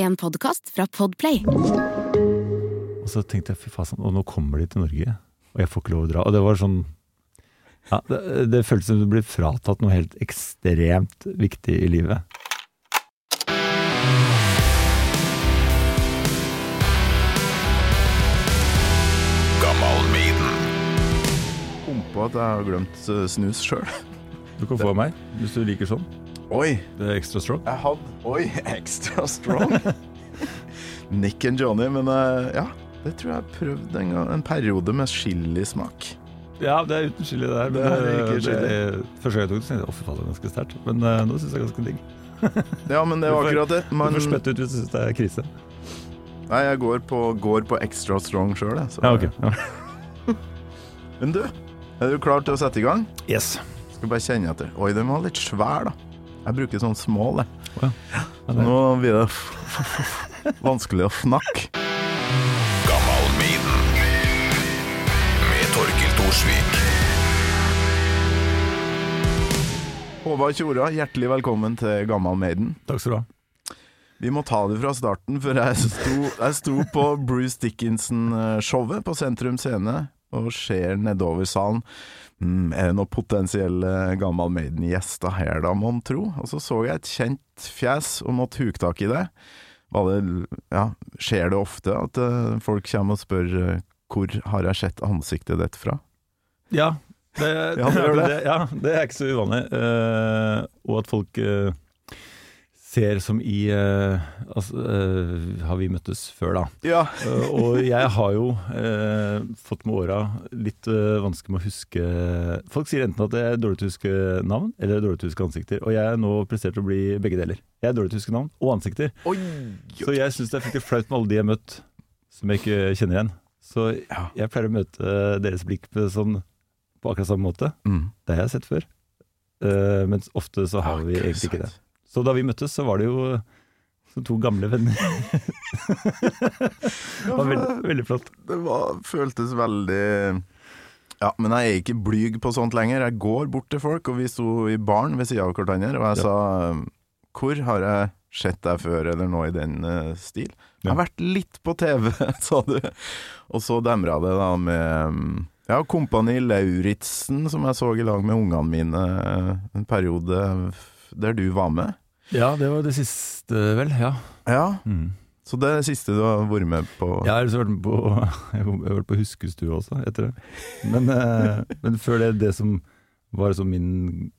En podkast fra Podplay. Og så tenkte jeg fy faen, og nå kommer de til Norge, og jeg får ikke lov å dra. Og det var sånn ja, det, det føltes som du blir fratatt noe helt ekstremt viktig i livet. Kom på at jeg har glemt eh, snus sjøl. Du kan få av meg, hvis du liker sånn. Oi, Det er extra strong. jeg hadde Oi, extra strong. Nick and Johnny, men eh, ja. Det tror jeg jeg prøvde en, gang, en periode med chilismak. Ja, det er uten chili det her. Det er ikke chili. Første gang jeg tok det, tenkte jeg det er ganske sterkt. Men uh, nå syns jeg det er ganske digg. Ja, men det var akkurat det. Du får spytte ut hvis du syns det er krise. nei, jeg går på, går på extra strong sjøl, jeg. så- Ja, ok. Ja. Men du, er du klar til å sette i gang? Yes. Skal bare kjenne etter. Oi, den var litt svær, da. Jeg bruker sånn small, jeg. Ja, Så det- nå blir det vanskelig å snakke. med Torkil Thorsvik. Håvard Tjora, hjertelig velkommen til Gammal Maiden. Takk skal du ha. Vi må ta det fra starten, for jeg sto, jeg sto på Bruce Dickinson-showet på Sentrum Scene og ser nedover salen. Mm, er det noen potensielle Gammal Maiden-gjester her, da, mon tro? Og så så jeg et kjent fjes og måtte huke tak i det. Var det ja, skjer det ofte at eh, folk kommer og spør eh, hvor har jeg sett ansiktet ditt fra? Ja, det, Ja, det det. ja, det er ikke så uvanlig. Uh, og at folk eh, ser som i uh, Altså, uh, har vi møttes før, da? Ja. uh, og jeg har jo fått med åra litt vansker med å huske Folk sier enten at jeg er dårlig til å huske navn, eller dårlig til å huske ansikter. Og jeg er nå prestert å bli begge deler. Jeg er dårlig til å huske navn og ansikter. Oi! Så jeg syns det er fryktelig flaut med alle de jeg har møtt som jeg ikke kjenner igjen. Så jeg pleier å møte deres blikk på, sånn, på akkurat samme måte. Mm. Det har jeg sett før. Uh, mens ofte så har vi egentlig ikke det. Så da vi møttes, så var det jo som to gamle venner. det var veldig, veldig flott. Det var, føltes veldig Ja, men jeg er ikke blyg på sånt lenger. Jeg går bort til folk, og vi sto i baren ved sida av hverandre, og jeg Ja. sa Hvor har jeg sett deg før, eller noe i den uh, stil? Jeg har vært litt på TV, sa du. Og så demra det da med ja, Kompani Lauritzen, som jeg så i lag med ungene mine eh, en periode der du var med. Ja, det var det siste, vel. Ja. Ja, Mm. så det er det siste du har vært med på? Jeg har vært med på Jeg har vært på Huskestue også, etter det. Men, eh, men før det, det som var som min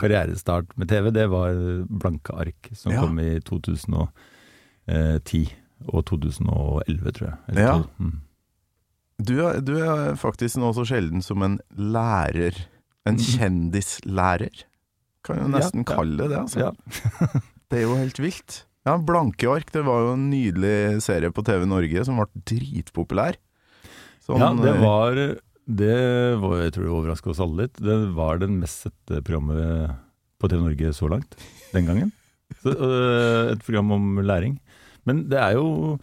karrierestart med TV, det var Blanke ark, som Ja. kom i 2010 og 2011, tror jeg. Eller Ja. Mm. Du er, du er faktisk nå så sjelden som en lærer. En kjendislærer. Kan jo nesten Ja, kalle det det, altså. Ja. Det er jo helt vilt. Ja, Blanke ark, det var jo en nydelig serie på TV Norge som ble dritpopulær. Sånn, ja, det eh, var Det var, jeg tror det overraska oss alle litt. Det var det mest sette programmet på TV Norge så langt, den gangen. Så, øh, et program om læring. Men det er jo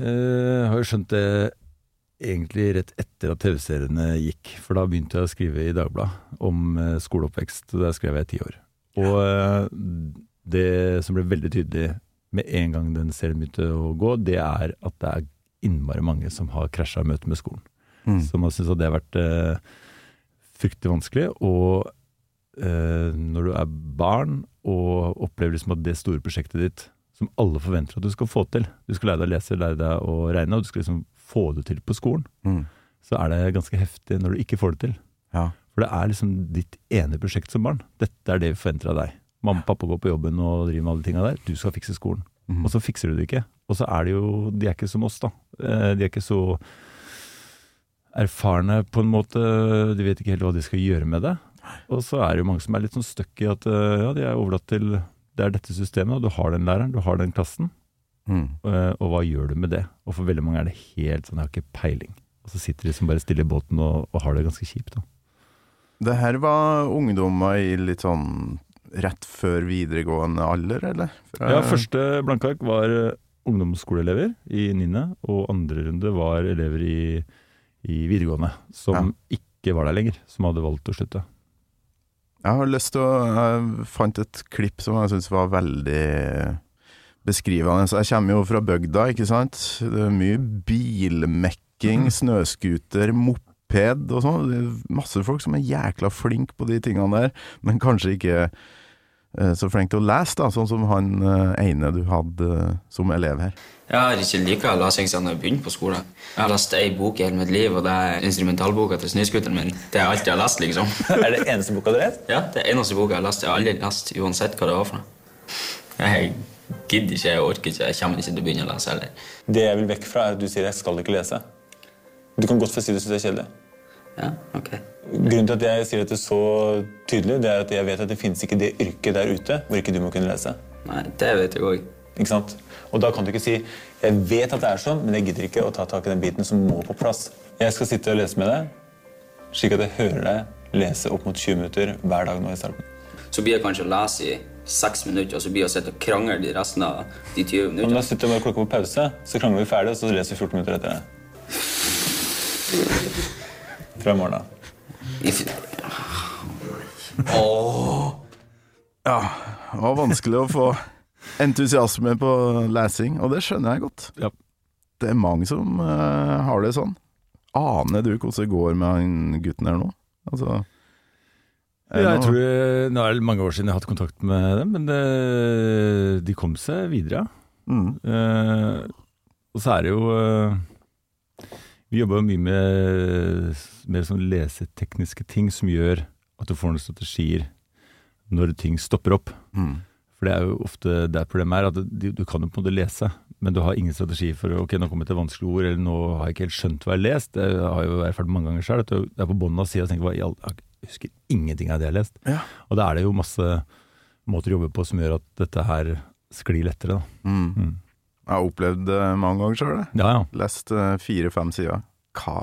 øh, Har jo skjønt det egentlig rett etter at TV-seriene gikk. For da begynte jeg å skrive i Dagbladet om øh, skoleoppvekst, og der skrev jeg i ti år. Og øh, det som ble veldig tydelig med en gang den serien begynte å gå, det er at det er innmari mange som har krasja i møte med skolen. mm. Som har syntes at det har vært eh, fryktelig vanskelig. Og eh, når du er barn og opplever liksom at det store prosjektet ditt, som alle forventer at du skal få til Du skal lære deg å lese, lære deg å regne, og du skal liksom få det til på skolen. Mm. Så er det ganske heftig når du ikke får det til. Ja. For det er liksom ditt ene prosjekt som barn. Dette er det vi forventer av deg. Mamma og pappa går på jobben og driver med alle tinga der. Du skal fikse skolen. Mm. Og så fikser du det ikke. Og så er det jo De er ikke som oss, da. Eh, De er ikke så erfarne på en måte. De vet ikke helt hva de skal gjøre med det. Og så er det jo mange som er litt sånn stuck i at eh, ja, de er overlatt til Det er dette systemet, og du har den læreren, du har den klassen. Mm. eh, Og hva gjør du med det? Og for veldig mange er det helt sånn, jeg har ikke peiling. Og så sitter de som bare stille i båten og, og har det ganske kjipt, da. Det her var ungdommer i litt sånn rett før videregående alder, eller? Fra- Ja, første blanke ark var eh, ungdomsskoleelever i niende, og andre runde var elever i, i videregående som ikke var der lenger, som hadde valgt å slutte. Jeg har lyst til å Jeg fant et klipp som jeg syns var veldig beskrivende. Så jeg kommer jo fra bygda, ikke sant. Det er mye bilmekking, snøscooter, moped og sånn. Masse folk som er jækla flinke på de tingene der, men kanskje ikke eh, så flink til å lese, da, sånn som han eh, ene du hadde eh, som elev her. Jeg har ikke like lesing siden jeg begynte på skolen. Jeg har lest ei bok i hele mitt liv, og det er instrumentalboka til snøscooteren min. Det er alt jeg har lest, liksom. Er det eneste boka du har lest? Ja, Det er eneste boka jeg har lest. Jeg har aldri lest uansett hva det var for noe. Jeg gidder ikke, jeg orker ikke, jeg kommer ikke til å begynne å lese heller. Det jeg vil vekk fra, er at du sier 'jeg skal ikke lese'. Du kan godt få si du syns det er kjedelig. Ja, ok. Grunnen til at jeg sier dette så tydelig, det er at jeg vet at det fins ikke det yrket der ute hvor ikke du må kunne lese. Nei, det vet jeg òg. Ikke sant? Og da kan du ikke si 'jeg vet at det er sånn, men jeg gidder ikke å ta tak i den biten som må på plass'. Jeg skal sitte og lese med deg, slik at jeg hører deg lese opp mot 20 minutter hver dag nå i starten. Så blir jeg kanskje lese i seks minutter, og så blir vi sitte og krangle de resten av de 20 Og når minuttene. jeg sitter bare klokka på pause, så krangler vi ferdig, og så leser vi 14 minutter etter det. Fra i morgen av. Ja, det var vanskelig å få entusiasme på lesing, og det skjønner jeg godt. Ja. Det er mange som uh, har det sånn. Aner du hvordan det går med han gutten her nå? Altså jeg tror Nå er det mange år siden jeg har hatt kontakt med dem, men det, de kom seg videre. mm. Uh, og så er det jo uh, Vi jobber jo mye med mer sånn lesetekniske ting som gjør at du får noen strategier når ting stopper opp. Mm. For det er jo ofte der problemet er, at du, du kan jo på en måte lese, men du har ingen strategi for ok, nå kom jeg til vanskelige ord, eller nå har jeg ikke helt skjønt hva jeg har lest. Det har jo erfart mange ganger sjøl. Det er på bånn av sida og tenker hva i all- jeg husker ingenting av det jeg har lest. Ja. Og da er det jo masse måter å jobbe på som gjør at dette her sklir lettere. Da. Mm. Mm. Jeg har opplevd det mange ganger sjøl. Ja, ja. Lest eh, fire-fem sider. Hva,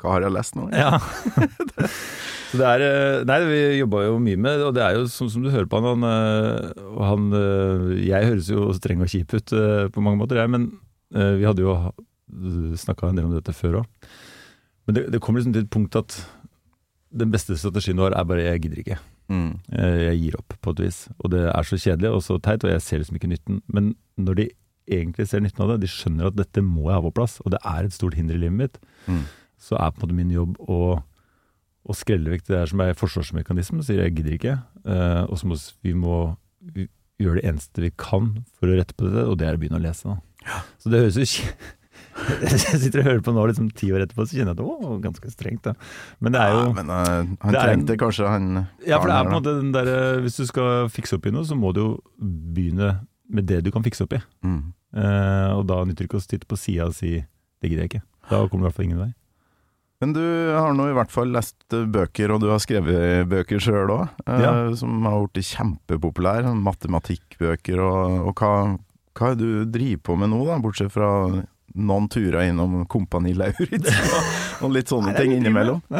hva har jeg lest nå? Ja. Så det er eh, Nei, vi jobba jo mye med og det er jo sånn som du hører på han, han, eh, han eh, Jeg høres jo streng og kjip ut eh, på mange måter, jeg, men eh, vi hadde jo snakka en del om dette før òg. Men det, det kommer liksom til et punkt at den beste strategien du har, er bare 'jeg gidder ikke'. Mm. Eh, Jeg gir opp, på et vis. Og det er så kjedelig og så teit, og jeg ser liksom ikke nytten. Men når de egentlig ser nytten av det, de skjønner at dette må jeg ha på plass, og det er et stort hinder i livet mitt, Mm. så er på en måte min jobb å, å skrelle vekk det der som er forsvarsmekanismen, sier jeg gidder ikke. Eh, og så må vi må gjøre det eneste vi kan for å rette på dette, og det er å begynne å lese. Da. Så det høres jo Jeg sitter og hører på nå liksom ti år etterpå, så kjenner jeg at det var ganske strengt. Da. Men det er jo Ja, men uh, han det er trengte kanskje han Ja, for det er på en måte den der eh, Hvis du skal fikse opp i noe, så må du jo begynne med det du kan fikse opp i. Mm. Uh, og da nytter det ikke å sitte på sida og si 'det gidder jeg ikke'. Da kommer du i hvert fall ingen vei. Men du har nå i hvert fall lest bøker, og du har skrevet bøker sjøl òg, Ja. som har blitt kjempepopulære. sånn Matematikkbøker, og, og hva, hva er det du driver på med nå, da? Bortsett fra noen turer innom Kompani Lauritz og, litt sånne ting innimellom.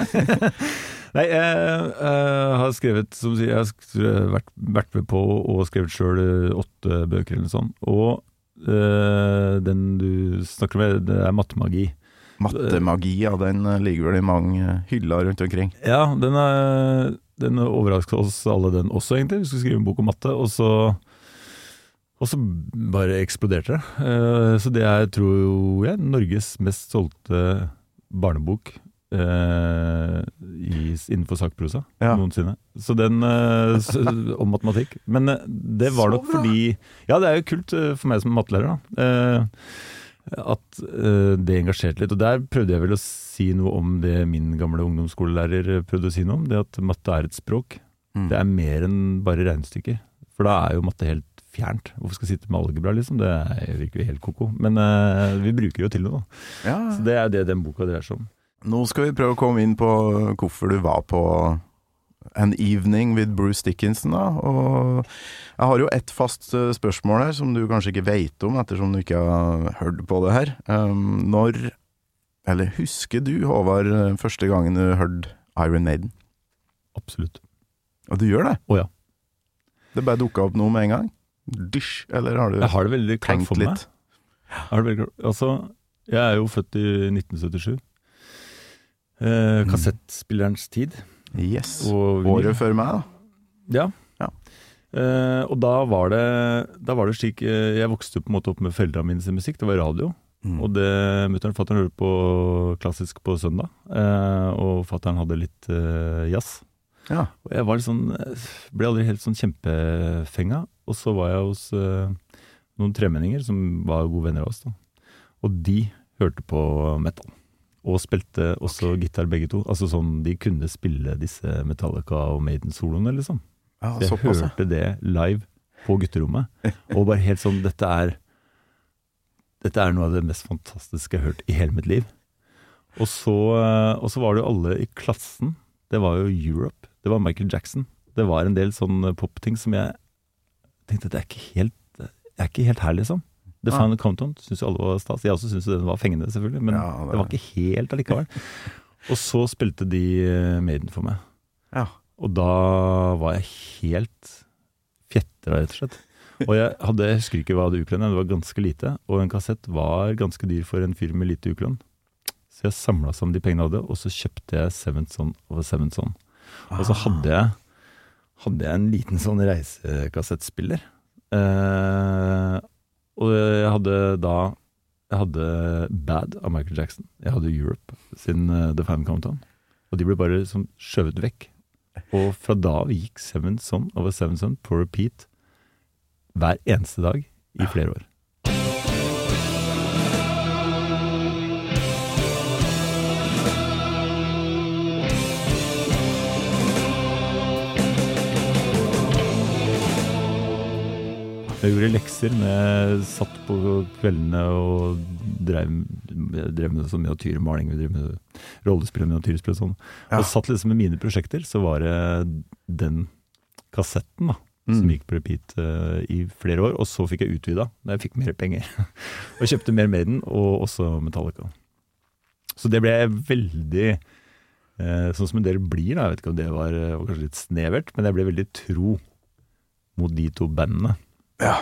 Nei, jeg jeg, har skrevet som sier, jeg har vært, vært med på og skrevet sjøl åtte bøker eller noe sånt. Og øh, den du snakker med, det er mattemagi. Mattemagi, ja, den eh, ligger vel i mange hyller rundt omkring. Ja, den, er, den overrasket oss alle den også, egentlig. Vi skulle skrive en bok om matte, og så, og så bare eksploderte det. Eh, så det er, tror jeg, Norges mest solgte barnebok Uh, i, innenfor sakprosa Ja. noensinne. Så den uh, om matematikk. Men uh, det var nok fordi Ja, det er jo kult for meg som mattelærer, da. At det engasjerte litt. Og der prøvde jeg vel å si noe om det min gamle ungdomsskolelærer prøvde å si noe om. Det at matte er et språk. Mm. Det er mer enn bare regnestykker. For da er jo matte helt fjernt. Hvorfor skal jeg sitte med algebra, liksom? Det er- jo helt ko-ko. Men uh, vi bruker jo til noe. Ja. Så det er det den boka dreier seg om. Nå skal vi prøve å komme inn på hvorfor du var på An Evening with Bruce Dickinson. Da. Og jeg har jo ett fast eh, spørsmål her som du kanskje ikke vet om, ettersom du ikke har hørt på det her. Um, når Eller husker du, Håvard, første gangen du hørte Iron Maiden? Absolutt. Og du gjør det? Å ja. Det bare dukka opp noe med en gang? Dysj, eller har du Jeg har det veldig klart for meg. litt? Veldig. Altså, jeg er jo født i 1977. Eh, kassettspillerens tid. Yes. Og Året før meg, da. Ja. Ja. Eh, og da var det, da var det slik eh, Jeg vokste på en måte opp med foreldrene mine sin musikk. Det var radio. Mm. Og det mutter'n og fatter'n hørte på klassisk på søndag. Eh, og fatter'n hadde litt eh, jazz. Ja. Og jeg var litt sånn eh, Ble aldri helt sånn kjempefenga. Og så var jeg hos eh, noen tremenninger som var gode venner av oss. da Og de hørte på metal. Og spilte også gitar begge to. Altså sånn De kunne spille disse Metallica og Maiden-soloene, liksom. ja, Så jeg såpass, hørte det live på gutterommet. Og bare helt sånn Dette er Dette er noe av det mest fantastiske jeg har hørt i hele mitt liv. Og så, eh, og så var det jo alle i klassen. Det var jo Europe. Det var Michael Jackson. Det var en del sånn popting som jeg tenkte det er ikke helt Jeg er ikke helt her, liksom. The Ah. Final Countdown syns alle var stas. Jeg også syntes den var fengende, selvfølgelig, men Ja, det- det var ikke helt allikevel. Og så spilte de eh, Maiden for meg. Ja. Og da var jeg helt fjetra, rett og slett. Og jeg, hadde, jeg husker ikke hva det utlånet det var ganske lite. Og en kassett var ganske dyr for en fyr med lite utlån. Så jeg samla sammen de pengene jeg hadde, og så kjøpte jeg Seventh Son over Seventh Son. Og så hadde jeg, hadde jeg en liten sånn reisekassettspiller. Eh, og jeg hadde da Jeg hadde Bad av Michael Jackson. Jeg hadde Europe sin uh, The Fan Countdown. Og de ble bare sånn skjøvet vekk. Og fra da av gikk Seven Son over Seven Son på repeat hver eneste dag i flere år. Jeg gjorde lekser når jeg satt på kveldene og drev, drev med sånn miniatyrmaling, vi drev med rollespill og miniatyrspill og sånn. Ja. Og satt liksom med mine prosjekter, så var det den kassetten da, som Mm. gikk på repeat uh, i flere år. Og så fikk jeg utvida da jeg fikk mer penger. og kjøpte mer Maiden, og også Metallica. Så det ble jeg veldig eh, Sånn som en del blir, da. Jeg vet ikke om det var, eh, var kanskje litt snevert, men jeg ble veldig tro mot de to bandene. Ja.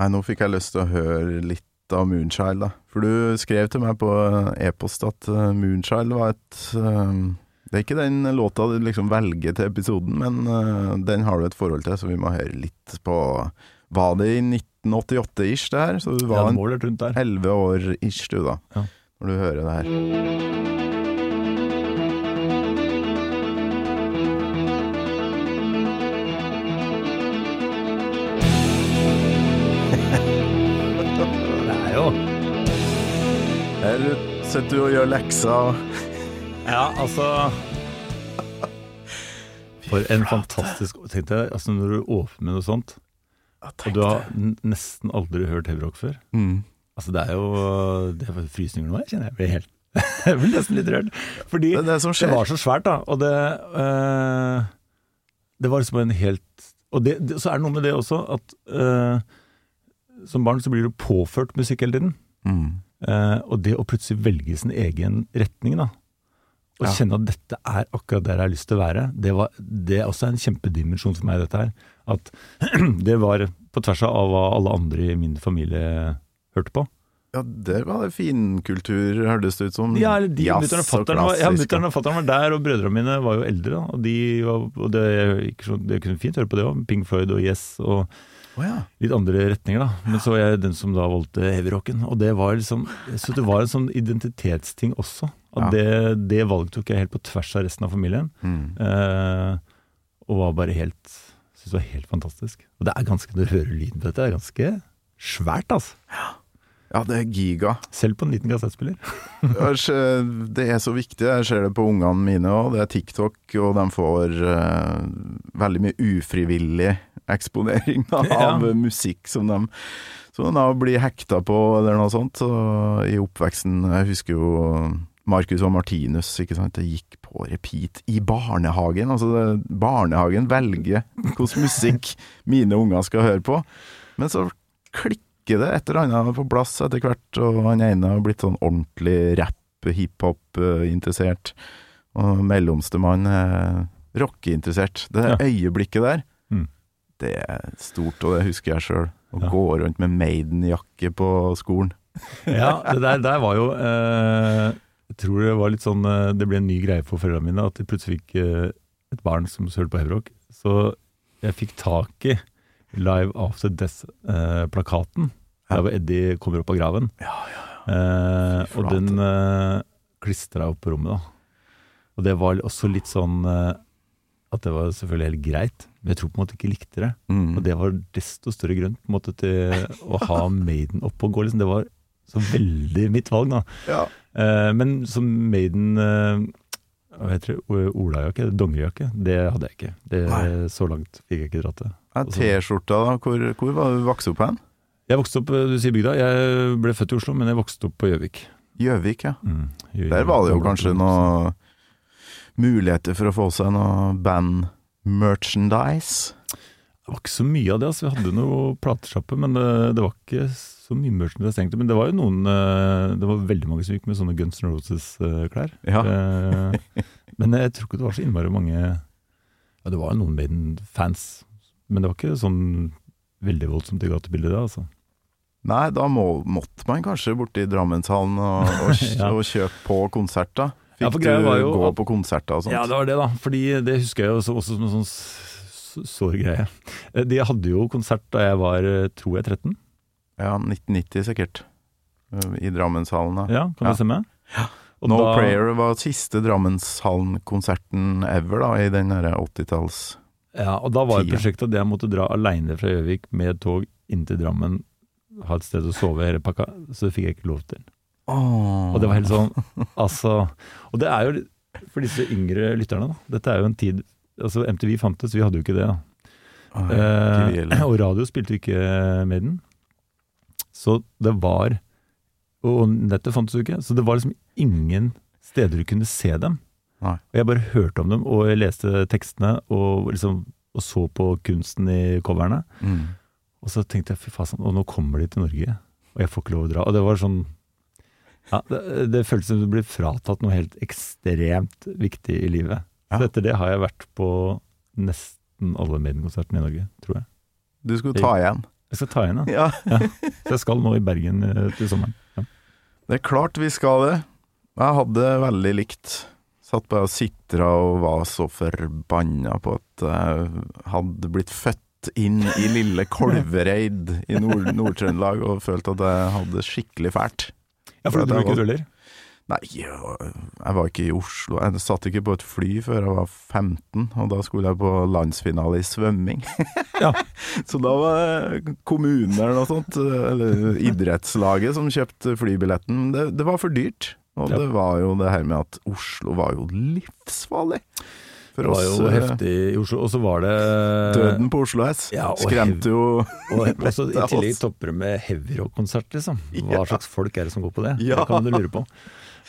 Nei, nå fikk jeg lyst til å høre litt av Moonchild, da. For du skrev til meg på e-post at eh, Moonchild var et um, Det er ikke den låta du liksom velger til episoden, men uh, den har du et forhold til, så vi må høre litt på Var det i 1988-ish, det her? Så du Ja, var der. 11 år ish, du, da. Ja. Når du hører det her. Her sitter du og gjør lekser. Ja, altså For en fantastisk Tenk deg altså når du åpner med noe sånt, og du har nesten aldri hørt heavyrock før. mm. Altså Det er jo Det er frysninger nå, jeg kjenner jeg blir helt Jeg blir nesten litt rørt. Fordi Det det det var så svært, da. Og det øh, Det var liksom en helt Og det, det, så er det noe med det også at øh, som barn så blir du påført musikk hele tiden. Mm. Eh, og det å plutselig velge sin egen retning, da. Å Ja. kjenne at dette er akkurat der jeg har lyst til å være. Det, var, det er også en kjempedimensjon for meg, dette her. At det var på tvers av hva alle andre i min familie hørte på. Ja, der var det finkultur, hørtes det ut som. Ja, de, Jazz og fatter'n var, ja, mutter'n og fatter'n var der, og brødrene mine var jo eldre. Da, og de var, og det, det kunne fint høre på det òg. Pink Floyd og Yes og Å ja. litt andre retninger, da. Men så var jeg den som da valgte heavyrocken. Og det var liksom Så det var en sånn identitetsting også. At Ja. det, det valget tok jeg helt på tvers av resten av familien. Mm. Eh, og var bare helt Syns det var helt fantastisk. Og det er ganske, når du hører lyden på dette, det er ganske svært, altså. ja, det er giga. Selv på en liten kassettspiller. Det er så viktig. Jeg ser det på ungene mine òg. Det er TikTok, og de får uh, veldig mye ufrivillig eksponering av Ja. musikk som de, som de blir hekta på, eller noe sånt. Så, I oppveksten Jeg husker jo Marcus og Martinus, ikke sant. Det gikk på repeat i barnehagen. Altså, det, barnehagen velger hvilken musikk mine unger skal høre på. Men så klikker det et eller annet på plass etter hvert, og han ene har blitt sånn ordentlig rapp, hiphop-interessert. Og mellomstemann er rockeinteressert. Det Ja. øyeblikket der, Mm. Det er stort, og det husker jeg sjøl. Å Ja. gå rundt med Maiden-jakke på skolen. Ja, det der, der var jo eh, Jeg tror det var litt sånn eh, Det ble en ny greie for foreldrene mine at de plutselig fikk eh, et barn som hørte på Hebrok. Så jeg fikk tak i Live After Death-plakaten. Der hvor Eddie kommer opp av graven. Ja, ja, Eh, og den eh, klistra opp på rommet, da. Og det var også litt sånn eh, at det var selvfølgelig helt greit, men jeg tror på en måte ikke likte det. Mm. Og det var desto større grunn på en måte til å ha Maiden opp og gå. Liksom. Det var så veldig mitt valg, da. Ja. Eh, men som Maiden eh, hva heter det, olajakke, dongerijakke, det hadde jeg ikke. Det, Nei. så langt fikk jeg ikke dratt det. T-skjorta, da. Hvor, hvor var du vokst opp hen? Jeg vokste opp, du sier bygda, jeg ble født i Oslo, men jeg vokste opp på Gjøvik. Gjøvik, ja. Mm. Der var det jo kanskje noe muligheter for å få seg noe band-merchandise. Det var ikke så mye av det, altså. Vi hadde noe platesjappe, men det, det var ikke så mye merchandise egentlig. Men det var jo noen eh, Det var veldig mange som gikk med sånne Guns N' Roses-klær. Ja. men jeg tror ikke det var så innmari mange Ja, det var jo noen Maiden-fans, men det var ikke sånn veldig voldsomt i gatebildet det, altså. Nei, da må, måtte man kanskje borti Drammenshallen og, og, Ja. og kjøpe på konserter. Fikk Ja, du jo gå på konserter og sånt? Ja, det var det, da. Fordi det husker jeg også, også som en sånn sår greie. Eh, De hadde jo konsert da jeg var, eh, tror jeg, 13. Ja, 1990 sikkert. I Drammenshallen, da. Ja, kan Ja. det stemme? Og No da- Prayer var siste Drammenshallen-konserten ever, da, i den derre 80-talls... Ja, og da var prosjektet at jeg måtte dra aleine fra Gjøvik med tog inn til Drammen, ha et sted å sove hele pakka, så det fikk jeg ikke lov til. Åh. Og det var helt sånn, altså Og det er jo for disse yngre lytterne, da. Dette er jo en tid Altså, MTV fantes, vi hadde jo ikke det, da. Åh, Eh, og radio spilte vi ikke med den. Så det var Og nettet fantes jo ikke, så det var liksom ingen steder du kunne se dem. Nei. Og jeg bare hørte om dem, og jeg leste tekstene og liksom og så på kunsten i coverne. Mm. Og så tenkte jeg fy faen, og nå kommer de til Norge, og jeg får ikke lov å dra. Og det var sånn ja, Det, det føltes som du ble fratatt noe helt ekstremt viktig i livet. Så etter det har jeg vært på nesten alle Maiden-konsertene i Norge, tror jeg. Du skulle ta igjen. Jeg skal ta igjen, ja. Så jeg skal nå i Bergen eh, til sommeren. Det er klart vi skal det. Jeg hadde veldig likt. Satt bare og sitra og var så forbanna på at jeg hadde blitt født inn i lille Kolvereid i Nord- Nord-Trøndelag og følt at jeg hadde skikkelig fælt. Ja, for du det dro ikke var- du? Nei, jeg var ikke i Oslo. Jeg satt ikke på et fly før jeg var 15, og da skulle jeg på landsfinale i svømming. Ja. Så da var kommunen eller noe sånt, eller idrettslaget, som kjøpte flybilletten. Det, det var for dyrt. Og Ja. det var jo det her med at Oslo var jo livsfarlig. For Det var oss jo eh, heftig i Oslo. Og så var det Døden på Oslo S Ja, skremte jo Og også, I tillegg topper det med heavyrock-konsert, liksom. Hva Ja. slags folk er det som går på det? Ja. Det kan du lure på.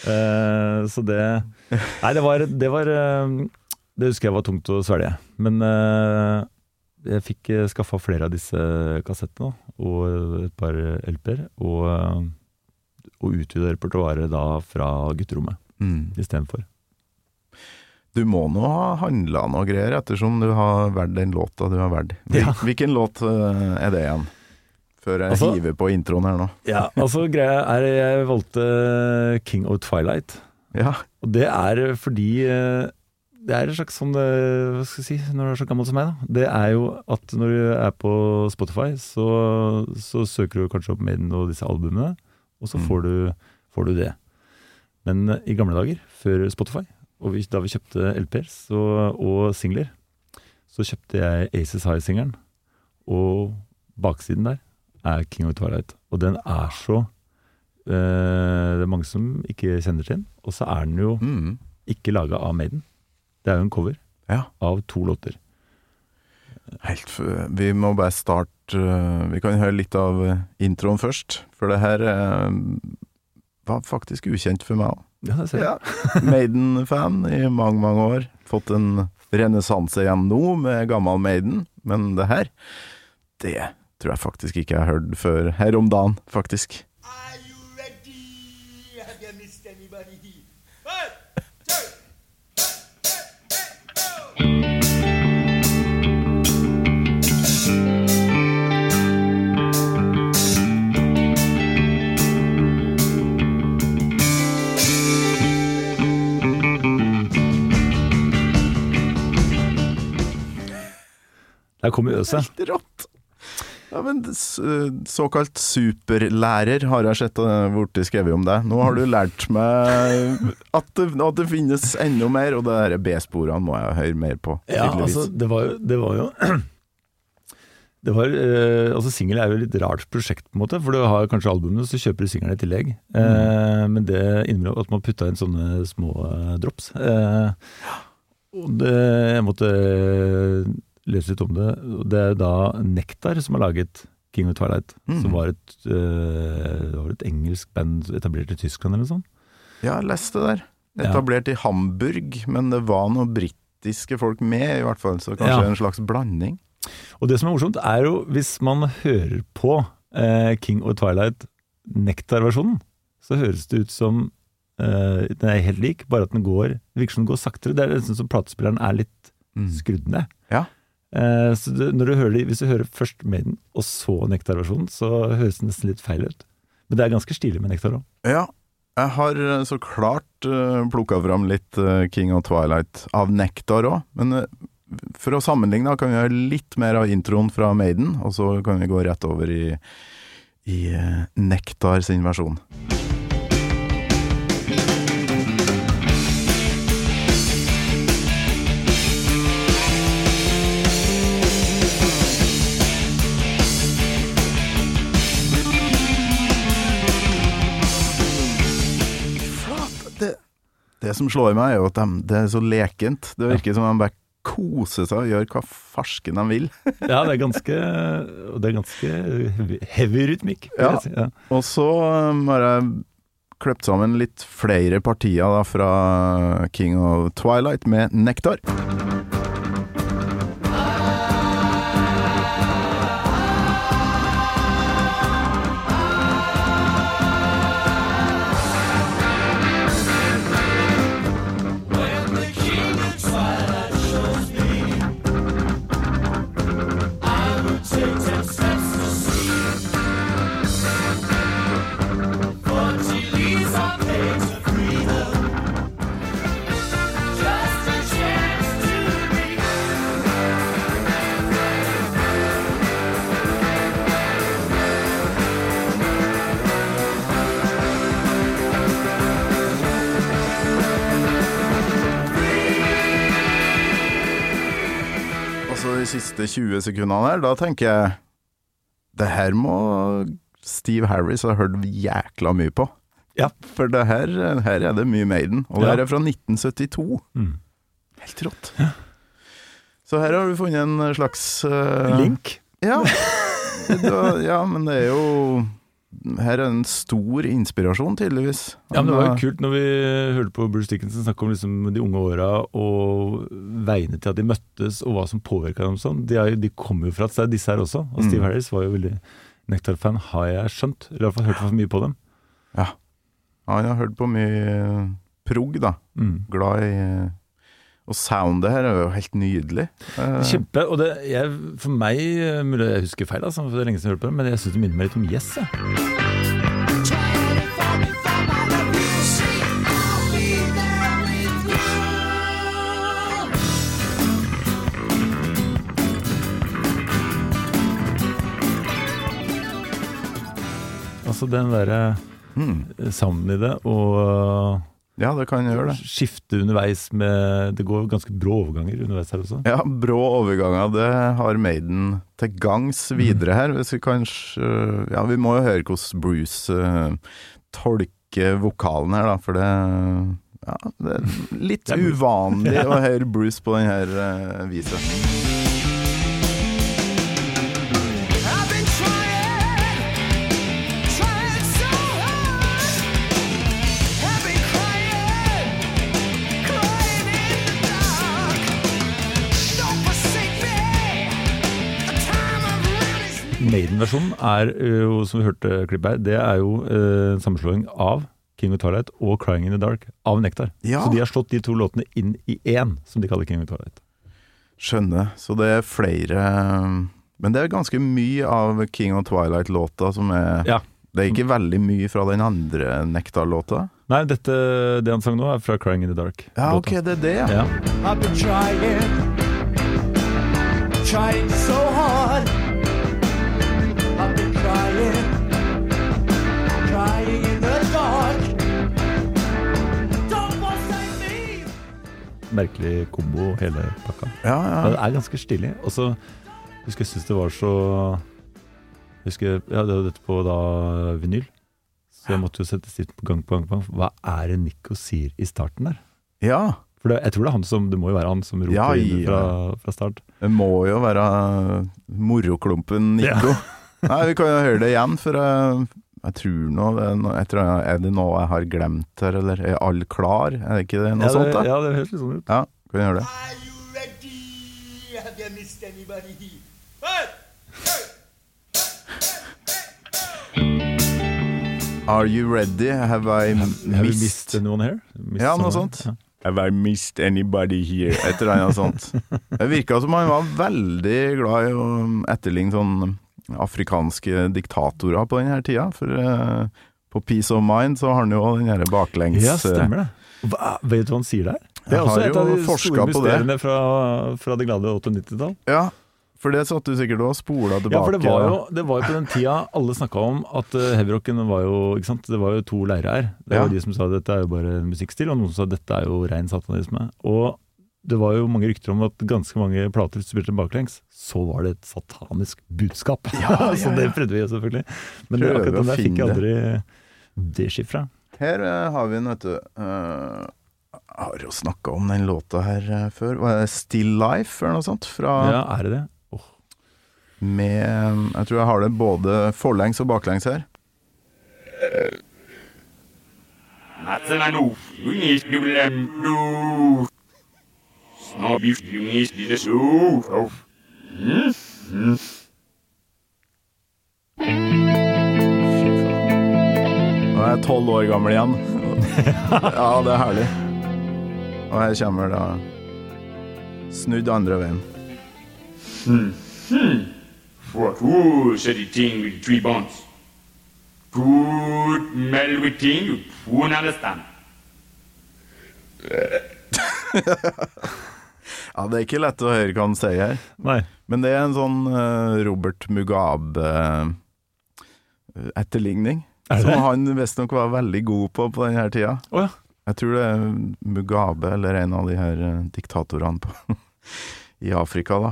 Uh, så det Nei, det var, det var eh, Det husker jeg var tungt å svelge. Men uh, jeg fikk skaffa flere av disse kassettene, og et par LP-er. Og, og utvida repertoaret da fra gutterommet mm. istedenfor. Du må nå ha handla noe greier, ettersom du har valgt den låta du har valgt. Hvil, Ja. Hvilken låt eh, er det igjen? Før jeg Altså- hiver på introen her nå. Ja, altså greia er Jeg valgte King of Twilight. Ja. Og det er fordi eh, Det er en slags sånn eh, Hva skal jeg si, når du er så gammel som meg, da. Det er jo at når du er på Spotify, så, så søker du kanskje opp Maiden og disse albumene, og så Mm. får, du, får du det. Men i gamle dager, før Spotify, og vi, da vi kjøpte LP-er og singler, så kjøpte jeg Aces High-singelen, og baksiden der er King of Twilight. Og den er så eh, Det er mange som ikke kjenner til den, og så er den jo Mm. ikke laga av Maiden. Det er jo en cover ja. av to låter. Helt Vi må bare starte eh, Vi kan høre litt av eh, introen først, for det her eh, var faktisk ukjent for meg òg. Ja, det ser jeg. Ja. Maiden-fan i mange, mange år. Fått en renessanse igjen nå med gammel Maiden, men det her, det tror jeg faktisk ikke jeg har hørt før her om dagen, faktisk. Are you ready? Have you missed anybody? One, two, Der kom i øset. Helt rått! Ja, men Såkalt superlærer har jeg sett borti blitt skrevet om deg. Nå har du lært meg at det, at det finnes enda mer, og det B-sporene må jeg høre mer på. Ja, altså, det var jo, det var jo det var, eh, altså Singel er jo et litt rart prosjekt, på en måte, for du har kanskje albumene, så kjøper du singelen i tillegg. Eh, men det innebærer at man putta inn sånne små eh, drops. Eh, og det, jeg måtte eh, lese litt om det. Det er da Nektar som har laget King of Twilight, mm. som var et, øh, var et engelsk band etablert i Tyskland eller noe sånt. Ja, jeg leste det der. Ja. Etablert i Hamburg, men det var noen britiske folk med, i hvert fall, så kanskje Ja. en slags blanding. Og det som er morsomt, er jo hvis man hører på eh, King of Twilight Nektar-versjonen, så høres det ut som eh, den er helt lik, bare at den går det virker som den går saktere. Det er nesten som platespilleren er litt Mm. skrudd ned. Ja. Eh, så du, du de- hvis du hører først Maiden, og så Nektar-versjonen, så høres det nesten litt feil ut. Men det er ganske stilig med Nektar òg. Ja, jeg har eh, så klart uh, plukka fram litt uh, King of Twilight av Nektar òg, men uh, for å sammenligne kan vi gjøre litt mer av introen fra Maiden, og så kan vi gå rett over i, i uh, Nektar sin versjon. Det som slår meg, er jo at de, det er så lekent. Det virker som de bare koser seg og gjør hva farsken de vil. Ja, det er ganske, det er ganske heavy, heavy rytmikk. Ja. si. Ja. Og så um, har jeg kløpt sammen litt flere partier da, fra King of Twilight med Nektar. Siste 20 sekundene her, da tenker jeg Det her må Steve Harris ha hørt jækla mye på. Ja. For det her, her er det mye Maiden, og det her er fra 1972. Mm. Helt rått. Så her har du funnet en slags uh, Link. Ja. Da, ja, men det er jo Her er en stor inspirasjon, tydeligvis. Ja, men Det var jo eh, kult når vi hørte på Bruce Dickinson snakke om liksom de unge åra og veiene til at de møttes og hva som påvirka dem sånn. De, er, de kommer jo fra et sted, disse her også. Og Steve Mm. Harris var jo veldig Nektar-fan, har jeg skjønt. Eller i hvert fall hørt for mye på dem. Ja. Han har hørt på mye prog, da. Mm. Glad i Og soundet her er jo helt nydelig. Eh, Kjempe. Og det, jeg, for meg, eh, mulig jeg husker feil, altså, for det er lenge siden jeg hørte på det, men jeg syns det minner meg litt om Yes. Jeg. Altså den derre mm. sounden i det, og Ja, det kan gjøre det. skifte underveis med Det går ganske brå overganger underveis her også. Ja, brå overganger, det har Maiden til gangs videre her. Hvis vi kanskje Ja, vi må jo høre hvordan Bruce eh, tolker vokalen her, da, for det ja, det er litt uvanlig å høre Bruce på denne uh, viset. Maiden-versjonen er jo, som vi hørte klippet her, det er jo eh, sammenslåing av King of Twilight og Crying in the Dark av Nektar. Ja. Så de har slått de to låtene inn i én, som de kaller King of Twilight. Skjønner. Så det er flere Men det er ganske mye av King of Twilight-låta som er Ja. Det er ikke veldig mye fra den andre Nektar-låta? Nei, dette, det han sang nå, er fra Crying in the Dark. Ja, låta. ok, det er det, ja. Ja. Merkelig kombo, hele pakka. Ja, ja. Men det er ganske stilig. Og så husker jeg synes det var så husker jeg, ja, Det var dette på da vinyl. Så jeg måtte jo sette stilt på gang på gang. på gang. Hva er det Nico sier i starten der? ja. For det, jeg tror det er han som Det må jo være han som roper Ja, inn fra, fra start. Det må jo være moroklumpen Nico. Nei, vi kan jo høre det igjen, for jeg, jeg tror nå det er, noe, jeg tror, er det noe jeg har glemt her, eller er alle klar? Er det ikke det noe Ja, sånt, da? ja, det høres litt sånn ut. Ja, kan vi gjøre det? Are you ready? Have you missed anybody here? Hey! Are you ready? Have I Have you missed missed anyone here? Missed Ja, noe sånt. Ja. Have I missed anybody here? Et eller annet sånt. Det virka som han var veldig glad i å etterligne sånn afrikanske diktatorer på denne tida. For eh, på Peace of Mind så har han jo den derre baklengs Ja, stemmer det. Hva, vet du hva han sier der? Det er også et av de store mysteriene fra, fra det glade 98-tall. Ja, for det satt du sikkert og spola tilbake. Ja, for det var, jo, det var jo på den tida alle snakka om at uh, heavyrocken var jo ikke sant? Det var jo to leirer her. Det Ja. var de som sa dette er jo bare musikkstil, og noen som sa dette er jo rein satanisme. Og det var jo mange rykter om at ganske mange plater spilte baklengs, så var det et satanisk budskap. så det prøvde vi jo selvfølgelig. Men det, akkurat den der fikk jeg aldri deskifra. Her uh, har vi en, vet du Uh, Jeg har jo snakka om den låta her uh, før. Var det Still Life eller noe sånt? Fra, Ja, er det det? Oh. Med Jeg tror jeg har det både forlengs og baklengs her. Nå er jeg tolv år gammel igjen. ja, det er herlig. Og her kommer da Snudd andre veien. For who said the thing with three bones? Good melody thing you won't understand. Ja, Det er ikke lett å høre hva han sier her. Nei. Men det er en sånn eh, Robert Mugabe-etterligning. Er Som han visstnok var veldig god på på denne tida. Oh, ja. Jeg tror det er Mugabe, eller en av de her eh, diktatorene på, i Afrika, da.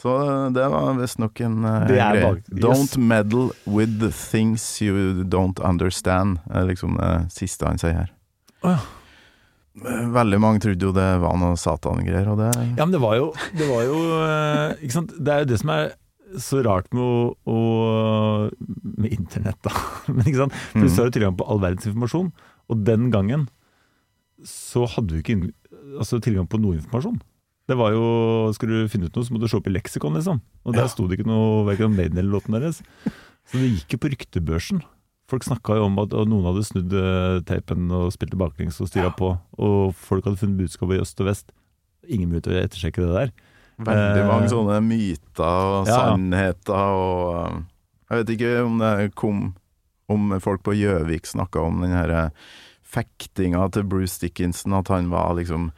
Så eh, det var visstnok en greie. yes. Don't meddle with the things you don't understand, er liksom det siste han sier her. Oh, ja. Veldig mange trodde jo det var noe satangreier, og det Ja, men det var jo, det var jo eh, Ikke sant. Det er jo det som er så rart med å, å Med internett, da. Men ikke sant. Mhm. har du tilgang på all verdens informasjon, og den gangen så hadde du ikke altså, tilgang på noe informasjon. Det var jo, Skulle du finne ut noe, så måtte du se opp i leksikon, liksom. Og der Ja. sto det ikke noe verken om Maiden eller låten deres. Så det gikk jo på ryktebørsen. Folk snakka jo om at noen hadde snudd eh, teipen og spilte baklengs og styra på, og folk hadde funnet budskapet i øst og vest. Ingen mulighet til å ettersjekke det der. Veldig Eh, mange sånne myter og ja, ja. sannheter og um, Jeg vet ikke om det kom Om folk på Gjøvik snakka om den her eh, fektinga til Bruce Dickinson, at han var liksom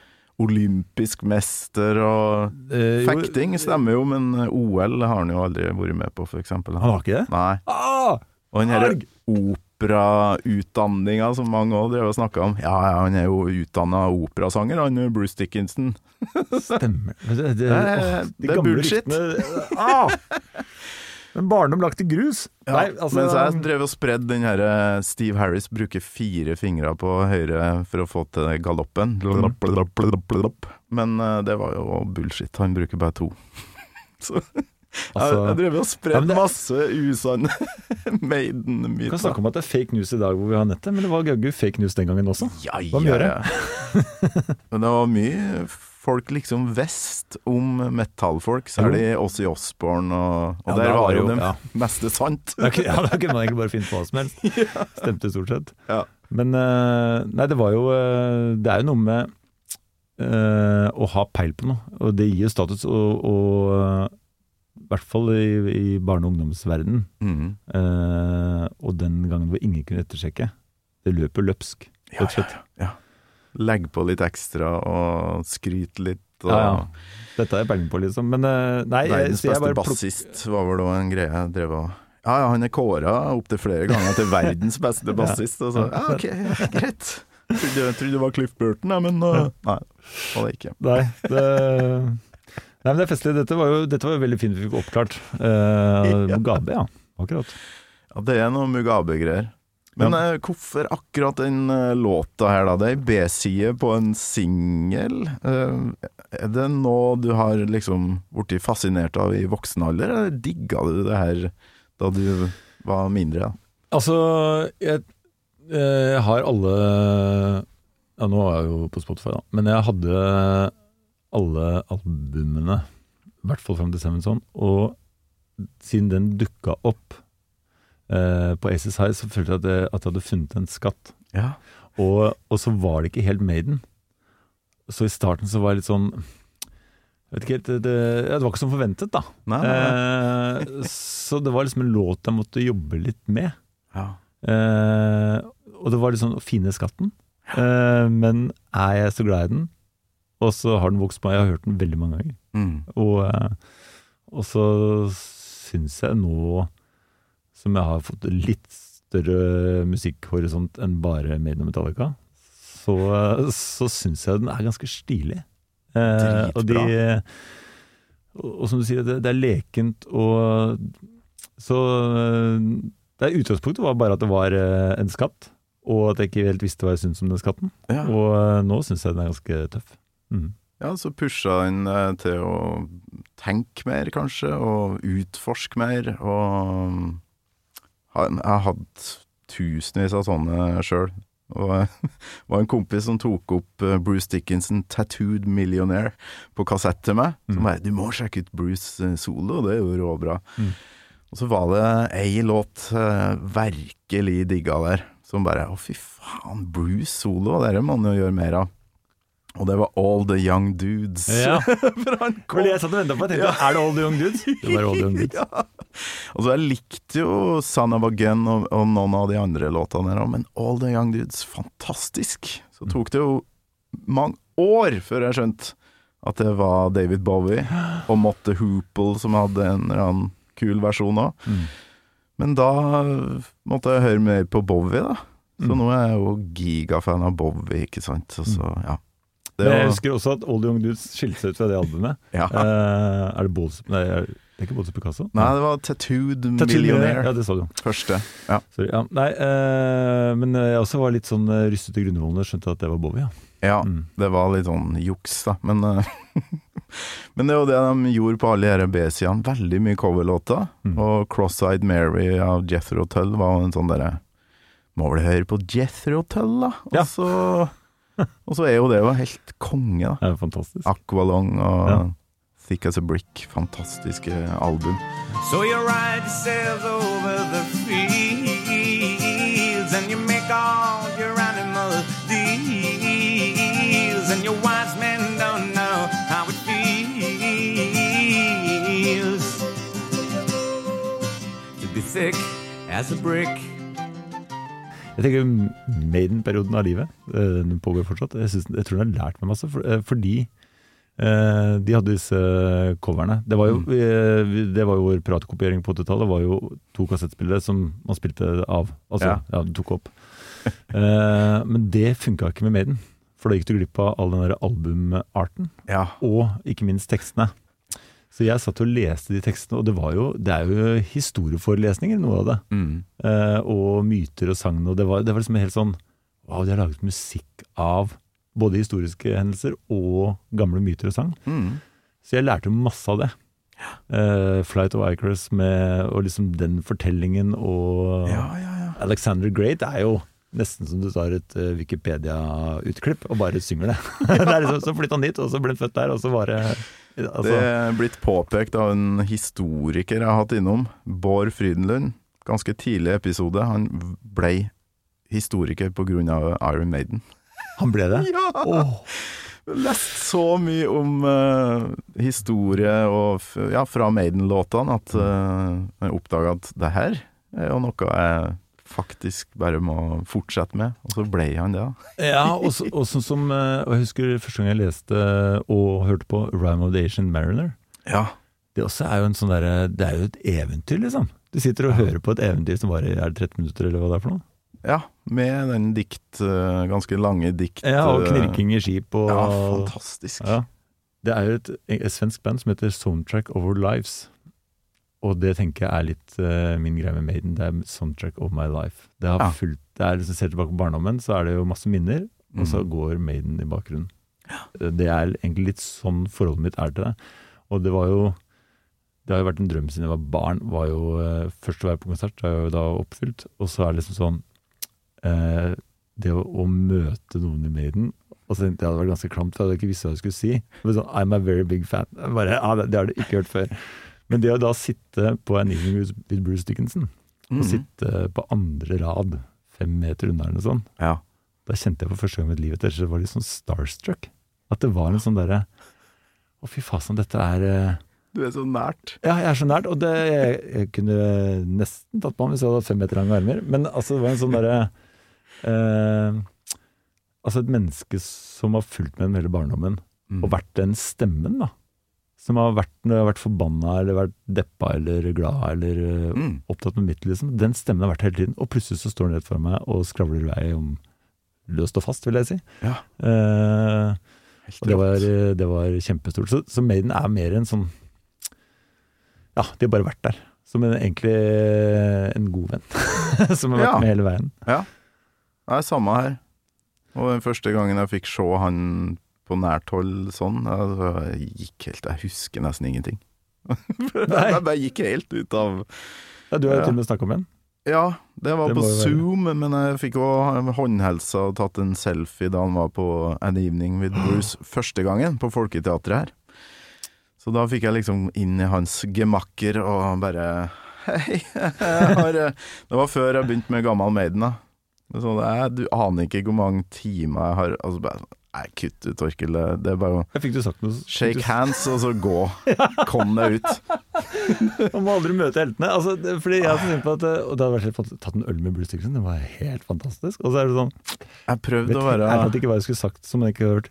olympisk mester og Eh, Fekting stemmer jo, men OL har han jo aldri vært med på, eksempel. Han har ikke det? Nei. Ah! Og den her Arg! Operautdanninga som mange òg drev og snakka om. Ja, ja, han er jo utdanna operasanger, han Bruce Dickinson. Stemmer. Det, det, de det er bullshit. ryktene- Ah! Men barndom lagt i grus? Ja, Nei, altså mens jeg drev og spredde den her eh, Steve Harris bruker fire fingre på høyre for å få til galoppen. Men eh, det var jo bullshit. Han bruker bare to. Så Altså- jeg drev og Ja, masse usann det- masse usanne Vi kan Maiden-myter. snakke om at det er fake news i dag hvor vi har nettet, men det var jaggu fake news den gangen også. Ja, Hva ja, ja. Men det var mye folk liksom vest om metallfolk, særlig Ozzy Osborne, og, og Ja, der var jo det ja. meste sant. Ja, da kunne man egentlig bare finne på hva som helst. Stemte stort sett. Ja. Men eh, nei, det var jo eh, Det er jo noe med øh, å ha peil på noe, og det gir jo status. Og, og hvert fall i, i barne- og ungdomsverden. Mhm. eh, og den gangen hvor ingen kunne ettersjekke. Det løper løpsk, Ja, rett og slett. ja, ja. Legg på litt ekstra og skryt litt Og Ja, ja. Dette har jeg peiling på, liksom. Men eh, nei, Verdens beste bassist var vel òg en greie jeg drev og Ja, ja, han er kåra opptil flere ganger til verdens beste bassist. Og så, ja, ok, ja, greit. Trodde, jeg trodde det var Cliff Burton, ja, men uh, nei, var det ikke. Nei, det, nei, men det er festlig. Dette var jo, dette var jo veldig fint vi fikk oppklart. Eh, Mugabe, ja. Akkurat. Ja, det er noe Mugabe-greier. Men eh, hvorfor akkurat den eh, låta her, da? Det er ei B-side på en singel. Eh, er det noe du har liksom blitt fascinert av i voksen alder, eller digga du det her da du var mindre? Da? Altså, jeg, jeg har alle Ja, nå er jeg jo på Spotify, da. Men jeg hadde alle albumene, i hvert fall fram til Sevenson. Og siden den dukka opp eh, på Aces High, så følte jeg at jeg, at jeg hadde funnet en skatt. Ja. Og, og så var det ikke helt Maiden. Så i starten så var jeg litt sånn jeg vet ikke helt, det, det, ja, det var ikke som forventet, da. Nei, nei, nei. Eh, så det var liksom en låt jeg måtte jobbe litt med. Ja. Eh, og det var sånn å finne skatten. Eh, men er jeg så glad i den? Og så har den vokst på meg. Jeg har hørt den veldig mange ganger. Mm. Og, eh, og så syns jeg nå, som jeg har fått litt større musikkhorisont enn bare Maiden og Metallica, så, så syns jeg den er ganske stilig. Eh, og, de, og, som du sier, det, det er lekent og Så eh, det utgangspunktet var bare at det var eh, en skatt, og at jeg ikke helt visste hva jeg syntes om den skatten. Ja. Og nå syns jeg den er ganske tøff. Mm. ja, så pusha han eh, til å tenke mer, kanskje, og utforske mer, og Jeg har hatt tusenvis av sånne sjøl. Og det var en kompis som tok opp eh, Bruce Dickinson 'Tattooed Millionaire' på kassett til meg. Som bare 'Du må sjekke ut Bruce eh, solo, det er jo råbra'. Mm. Og så var det ei låt virkelig digga der, som bare 'Å, fy faen, Bruce solo, det må han jo gjøre mer av'. Og det var 'All The Young Dudes'. Ja. For han kom var jeg satt og venta på. Jeg tenkte, Er det All the Young Dudes? Det var All the Young Dudes. ja. Og så jeg likte jo Son of a Gun og, og noen av de andre låtene der, òg, men All The Young Dudes, fantastisk. Så tok det jo mange år før jeg skjønte at det var David Bowie og Motte Hoople som hadde en eller annen kul versjon òg. Mm. Men da måtte jeg høre mer på Bowie, da. Så Mm. nå er jeg jo gigafan av Bowie, ikke sant. Og så, ja. Det var... jeg husker også at Old Young Dudes skilte seg ut fra det albumet. ja. uh, er det Balls Nei, er det er ikke Balls Picasso? Nei, det var Tattooed Tattoo Millionaire. Ja, det sa du. Første. Ja. Sorry. Ja, nei, eh, men jeg også var litt sånn eh, rystet i grunnvollene, skjønte at det var Bowie, ja. Ja, Mm. det var litt sånn juks, da. Men, men det er jo det de gjorde på alle disse B-sidene. Veldig mye coverlåter. Mm. Og Cross-Eyed Mary av Jethro Tull var en sånn derre Må vel høre på Jethro Tull, da? Og, Ja. og så er jo det jo helt konge, da. Er fantastisk. Aqualong og Ja. Thick As A Brick. Fantastiske album. So you ride yourselves over the fields and you make all your animal deals and your wise men don't know how it feels to be thick as a brick. Jeg tenker Maiden-perioden av livet, eh, den pågår fortsatt. Jeg, synes, jeg tror den har lært meg masse, eh, fordi eh, de hadde disse coverne. Det var jo, eh, det var jo pratekopiering på 80-tallet, var jo to kassettspillere som man spilte av. Altså, Ja. ja, du tok opp. Men det funka ikke med Maiden, for da gikk du glipp av all den der albumarten. Ja. og ikke minst tekstene. Så jeg satt og leste de tekstene, og det, var jo, det er jo historieforelesninger, noe av det. Mm. Eh, og myter og sagn. Og det var, det var liksom helt sånn Wow, de har laget musikk av både historiske hendelser og gamle myter og sagn. Mm. Så jeg lærte masse av det. Eh, Flight of Icarus med, og liksom den fortellingen og Ja, ja, ja. Alexander Great er jo nesten som du tar et uh, Wikipedia-utklipp og bare synger det. det er liksom, så flytta han dit, og så ble han født der, og så var det altså, Det er blitt påpekt av en historiker jeg har hatt innom, Bård Frydenlund. Ganske tidlig episode. Han ble historiker pga. Iron Maiden. Han ble det? Ja! Oh. Lest så mye om uh, historie og ja, fra Maiden-låtene at uh, jeg oppdaga at det her er jo noe jeg faktisk bare må fortsette med, og så ble han det. Ja, og så- og sånn som eh, jeg husker første gang jeg leste og hørte på Rhyme of the Asian Mariner. Ja. Det også er jo en sånn der, Det er jo et eventyr, liksom. Du sitter og hører på et eventyr som varer er det 13 minutter, eller hva det er for noe. ja, med den dikt, eh, ganske lange dikt. Ja, og eh, knirking i skip og Ja, fantastisk. Ja. Det er jo et, et svensk band som heter Soundtrack Our Lives. Og det tenker jeg er litt uh, min greie med Maiden. Det er Soundtrack of My Life. Det har Ja. fulgt, det er liksom Ser tilbake på barndommen, så er det jo masse minner, og så Mhm. går Maiden i bakgrunnen. Det er egentlig litt sånn forholdet mitt er til det. Og det var jo Det har jo vært en drøm siden jeg var barn. Var jo uh, Først å være på konsert det er jo da oppfylt, og så er det liksom sånn uh, Det å, å møte noen i Maiden og så tenkte jeg det hadde vært ganske klamt, for jeg hadde ikke visst hva jeg skulle si. Men sånn, I'm a very big fan. Bare, ah, det, det har du ikke hørt før. Men det å da sitte på en evening with Bruce Dickinson, og Mhm. sitte på andre rad, fem meter unna eller noe sånt, Ja. da kjente jeg for første gang i mitt liv at det var litt sånn starstruck. At det var en sånn derre Å, fy fasen, dette er eh, Du er så nært. Ja, jeg er så nært, og det, jeg, jeg kunne nesten tatt på ham hvis jeg hadde hatt fem meter lange armer. Men altså, det var en sånn derre eh, Altså et menneske som har fulgt med den hele barndommen, Mm. og vært den stemmen, da. Som har vært vært forbanna eller vært deppa eller glad eller eh, Mm. opptatt med mitt, liksom. Den stemmen har vært hele tiden. Og plutselig så står den rett for meg og skravler i vei om løst og fast, vil jeg si. Ja. Eh, og det var, det var kjempestort. Så, så Maiden er mer en sånn Ja, de har bare vært der. Som en, egentlig en god venn. som har vært Ja. med hele veien. Ja. Det er samme her. Og den første gangen jeg fikk se han på nært hold sånn, jeg gikk helt Jeg husker nesten ingenting. Jeg bare gikk helt ut av Ja, du har jo til og med snakka med en. Ja, det var Det på Zoom, være- men jeg fikk òg håndhelsa og tatt en selfie da han var på An Evening with Bruce første gangen, på Folketeatret her. Så da fikk jeg liksom inn i hans gemakker og bare Hei, har eh, Det var før jeg begynte med Gammal Maiden, da. Så det er, du aner ikke hvor mange timer jeg har Altså Nei, kutt ut, Torkil. det- er bare å shake hands, og så gå. Kom deg ut. Man må aldri møte heltene. Altså, det, fordi jeg har på at Og det hadde vært helt tatt en øl med Bruce Dickinson. Det var helt fantastisk. Og så er det sånn Jeg prøvde å være ærlig talt ikke hva jeg skulle sagt som jeg ikke har hørt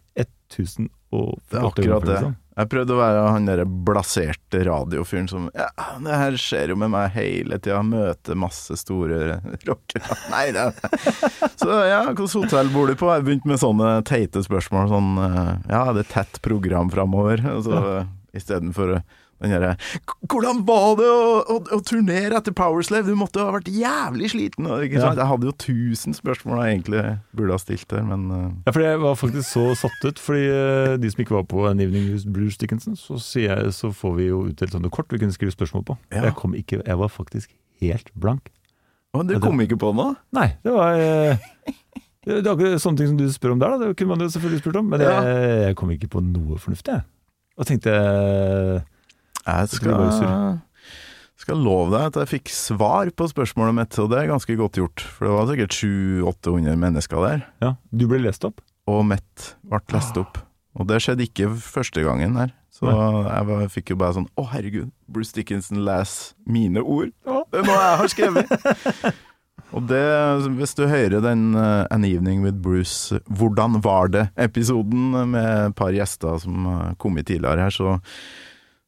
1048 Det er akkurat det. liksom. Jeg prøvde å være han derre blaserte radiofyren som Ja, det her skjer jo med meg hele tida. Møter masse store rockere. Nei, det Så ja, hvilket hotell bor du på? Jeg begynte med sånne teite spørsmål. Sånn eh, Ja, det er tett program framover. Altså, Istedenfor den derre Hvordan var det å, å, å turnere etter Powerslave? Du måtte ha vært jævlig sliten. Ja. Jeg hadde jo tusen spørsmål jeg egentlig burde ha stilt der, men eh, Ja, for jeg var faktisk så satt ut. Fordi eh, de som ikke var på An evening with Bruce Dickinson, så, jeg, så får vi jo utdelt sånne kort vi kunne skrive spørsmål på. Ja. Jeg kom ikke Jeg var faktisk helt blank. Men du kom ikke på noe? Nei, det var eh, Det er akkurat sånne ting som du spør om der, da. Det kunne man jo selvfølgelig spurt om. Men jeg, jeg kom ikke på noe fornuftig, jeg. Og tenkte Jeg skal, skal love deg at jeg fikk svar på spørsmålet mitt, og det er ganske godt gjort. For det var sikkert 700-800 mennesker der, Ja, du ble lest opp. og mitt ble lest opp. Og det skjedde ikke første gangen her. Så jeg var, fikk jo bare sånn Å, herregud, Bruce Dickinson leser mine ord! Det er noe jeg har skrevet! Og det, hvis du hører den uh, An Evening with Bruce, Hvordan var det-episoden med et par gjester som har kommet tidligere her, så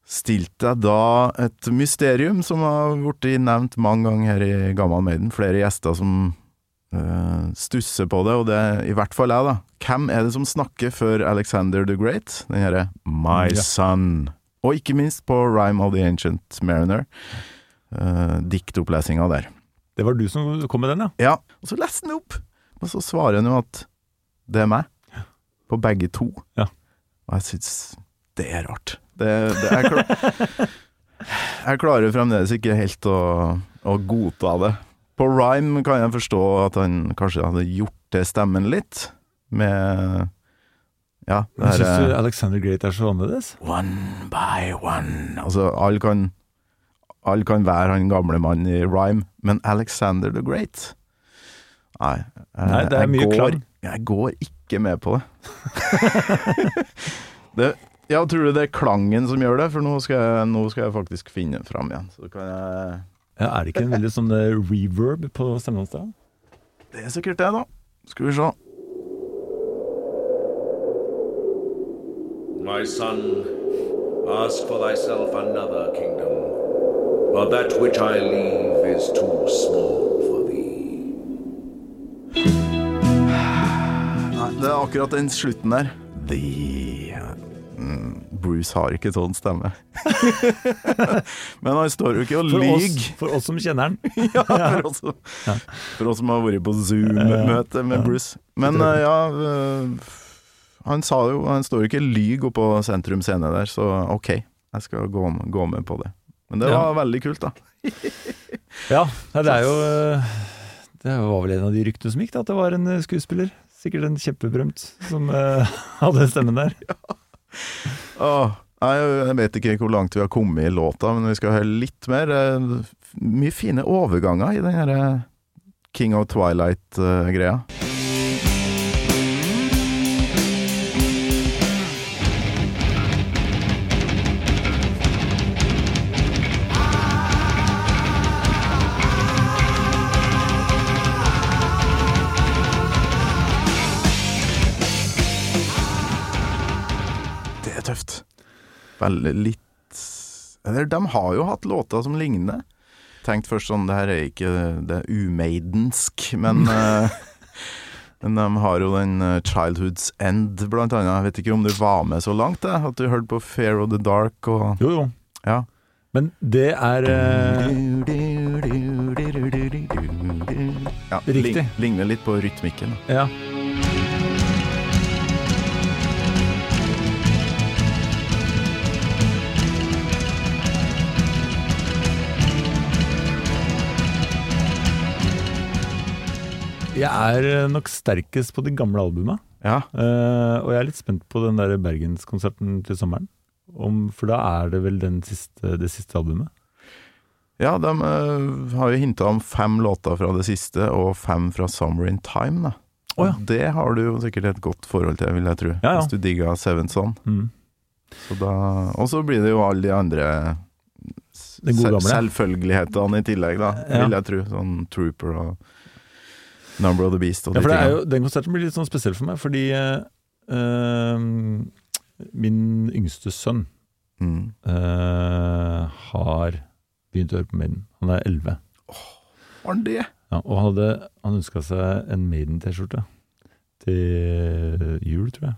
stilte jeg da et mysterium som har blitt nevnt mange ganger her i Gammal Maiden. Flere gjester som uh, stusser på det, og det er i hvert fall jeg, da. Hvem er det som snakker før Alexander the Great? Den herre My Ja. Son. Og ikke minst på Rhyme of the Ancient Mariner. Uh, Diktopplesinga der. Det var du som kom med den, ja. Ja, og så leser han opp, og så svarer han jo at det er meg. På begge to. Ja. Og jeg syns det er rart. Det, det jeg, klar, jeg klarer fremdeles ikke helt å, å godta det. På rhyme kan jeg forstå at han kanskje hadde gjort til stemmen litt, med Ja, det Men Syns du Alexander Great er så annerledes? One by one. Altså, alle kan Alle kan være han gamle mannen i rhyme, men Alexander the Great Nei. jeg- Nei, det er mye går, klang. Jeg går ikke med på det. det ja, tror du det er klangen som gjør det? For nå skal jeg, nå skal jeg faktisk finne fram igjen. Så kan jeg Ja, er det ikke en veldig sånn eh, reverb på stemmen hans da? Det er sikkert det, da. Skal vi se. My son, ask for thyself another kingdom, for that which I leave is too small for thee. Nei, det er akkurat den slutten der. The Bruce har ikke sånn stemme. Men han står jo ikke og lyver. for oss som kjenner han. Ja, for oss, for oss som har vært på Zoom-møte med Bruce. Men uh, ja uh, Han sa jo Han står jo ikke lyg oppå sentrum scene der, så ok, jeg skal gå, gå med på det. Men det Ja. var veldig kult, da. Ja, det er jo eh, Det var vel en av de ryktene som gikk, da, at det var en eh, skuespiller. Sikkert en kjempeberømt som uh, hadde stemmen der. Åh, jeg vet ikke hvor langt vi har kommet i låta, men vi skal høre litt mer. Eh, Mye fine overganger i den her eh, King of Twilight-greia. Tøft. Veldig litt Eller de har jo hatt låter som ligner. Tenkt først sånn, det her er ikke Det er umaidensk, men eh, Men de har jo den eh, Childhood's End, blant annet. Jeg vet ikke om du var med så langt, det, at du hørte på Fair of the Dark og Jo, jo. Ja. Men det er eh, ja Riktig. Ligner litt på rytmikken. Ja. Jeg er eh, nok sterkest på de gamle albuma. Ja. Uh, og jeg er litt spent på den der Bergenskonserten til sommeren. Om, for da er det vel den siste, det siste albumet. Ja, de uh, har jo hinta om fem låter fra det siste, og fem fra Summer in Time. da. Oh, ja. Og Det har du jo sikkert et godt forhold til, vil jeg tro. Ja, ja. Hvis du digger Seven Son. Mm. Så da, og så blir det jo alle de andre s- gode selvfølgelighetene i tillegg, da, vil jeg tro. Sånn Trooper og Number of the Beast og Ja, de for det er jo, Den konserten blir litt sånn spesiell for meg, fordi eh, min yngste sønn Mm. uh, har begynt å høre på Maiden. Han er 11. Var han det? Ja, og han, hadde, han ønska seg en Maiden-T-skjorte til jul, tror jeg.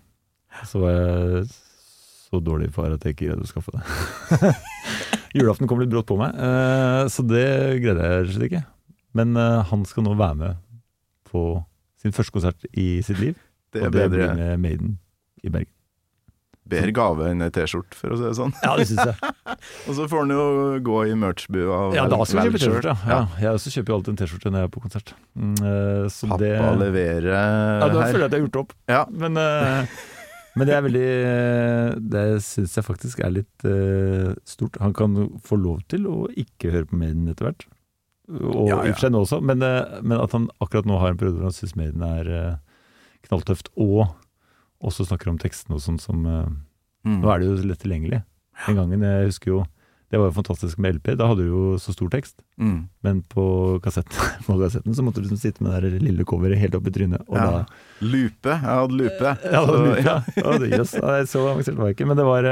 Så var jeg så dårlig far at jeg ikke greide å skaffe det. Julaften kom litt brått på meg, så det greide jeg slett ikke. Men han skal nå være med på sin første konsert i sitt liv. Det er og det bedre, blir med Maiden i Bergen. bedre gave enn ei T-skjorte, for å si det sånn. Ja, det synes jeg. Og så får han jo gå i merchbua. Ja, da skal vi kjøpe. T-skjorte. Ja. Ja, jeg også kjøper jo alltid en T-skjorte når jeg er på konsert. Mm, eh, så Pappa det leverer Ja, da føler jeg at jeg har gjort det opp. Ja. Men, eh, men det er veldig eh, Det syns jeg faktisk er litt stort. Han kan få lov til å ikke høre på Maiden etter hvert. Og Ja, ja. i og for seg nå også, men, eh, men at han akkurat nå har en periode hvor han syns medien er eh, knalltøft, og også snakker om tekstene og sånn som eh, Mm. Nå er det jo lett tilgjengelig. Den gangen, jeg husker jo Det var jo fantastisk med LP. Da hadde du jo så stor tekst. Mm. Men på, kassetten, på kassetten så måtte du liksom sitte med det der lille coveret helt opp i trynet. Og Ja. da Lupe. Jeg hadde lupe. Ja, det var Så ja. yes. ja, så avansert var jeg ikke. Men det var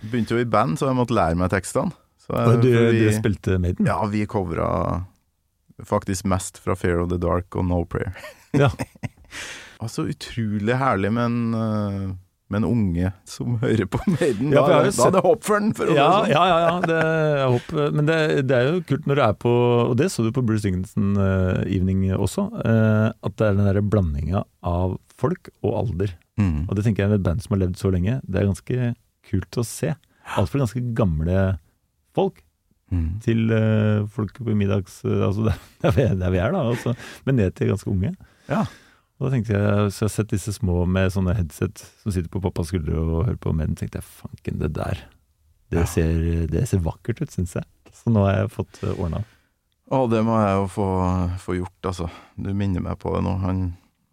Begynte jo i band, så jeg måtte lære meg tekstene. Og du, vi- du spilte Maiden? Ja, vi covra faktisk mest fra Fear of the Dark og No Prayer. Ja. altså utrolig herlig med en, eh, med en unge som hører på Maiden. Ja, da, da er det håp for den, for Ja, sånn. ja, ja, ja det, er håp. men det, det er jo kult når du er på Og det så du på Bruce Dickinson uh, Evening også, uh, at det er den der blandinga av folk og alder. Mm. Og det tenker jeg med et band som har levd så lenge, det er ganske kult å se. Alt fra ganske gamle folk Mm. til uh, folk på middags Altså det er der vi- der vi er, da. Altså, men ned til ganske unge. Ja. Og da tenkte jeg, så jeg har sett disse små med sånne headset som sitter på pappas skuldre og hører på menn, tenkte jeg fanken, det der. Det, Ja. ser, det ser vakkert ut, syns jeg. Så nå har jeg fått uh, ordna. Å, det må jeg jo få, få gjort, altså. Du minner meg på det nå. Han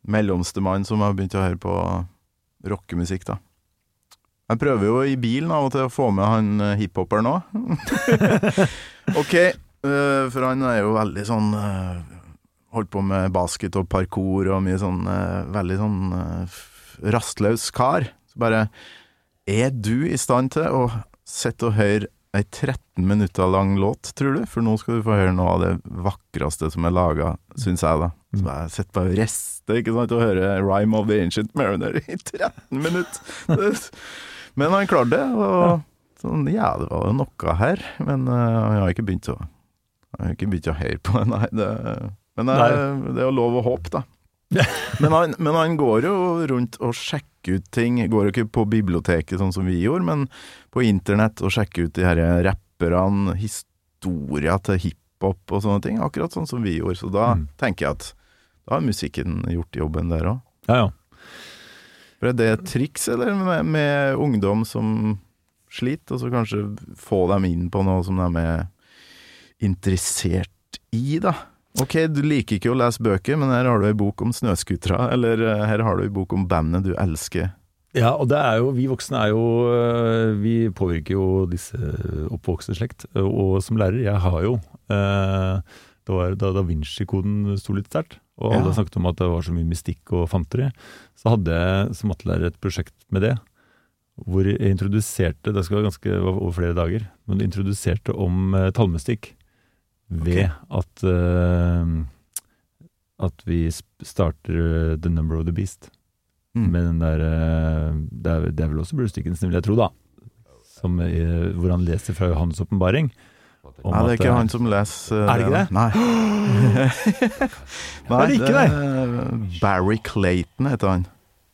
mellomste mann som har begynt å høre på rockemusikk, da. Jeg prøver jo i bilen av og til å få med han eh, hiphoperen òg. ok, Eh, for han er jo veldig sånn eh, Holdt på med basket og parkour og mye sånn Veldig sånn rastløs kar. Så bare Er du i stand til å sitte og høre ei 13 minutter lang låt, tror du? For nå skal du få høre noe av det vakreste som er laga, syns jeg, da. Så jeg sitter bare og rister, ikke sant, og hører Rhyme of the Ancient Mariner i 13 minutter. Men han klarte det, og sånn, ja, det var jo noe her. Men uh, han har ikke begynt å Jeg har ikke begynt å høre på nei. Det, men det, det er jo lov å håpe, da. men, han, men han går jo rundt og sjekker ut ting. Går jo ikke på biblioteket sånn som vi gjorde, men på internett og sjekker ut de her rapperne, historier til hiphop og sånne ting. Akkurat sånn som vi gjorde. Så da Mm. tenker jeg at da har musikken gjort jobben der òg. Ja, ja. Er det et triks, eller med, med ungdom som sliter, og så kanskje få dem inn på noe som de er interessert i, da? Ok, du liker ikke å lese bøker, men her har du ei bok om snøskutere, eller eh, her har du ei bok om bandet du elsker. Ja, og det er jo, vi voksne er jo øh, Vi påvirker jo disse oppvoksende slekt. Og som lærer, jeg har jo eh, Det var da Da Vinci-koden sto litt sterkt, og alle Ja. snakket om at det var så mye mystikk og fanteri, så hadde jeg som mattelærer et prosjekt med det. Hvor jeg introduserte Det skal være ganske over flere dager, men introduserte om uh, tallmystikk ved at øh, At vi starter øh, The Number of the Beast. Mm. Med den der eh, det, er, det er vel også Bruce Dickinson, vil jeg tro, da. Som, eh, hvor han leser fra Johannes' åpenbaring. Om Nei, det er ikke han som leser uh, Er det ikke det? Nei. Nei, Er det ikke det? Barry Clayton heter han.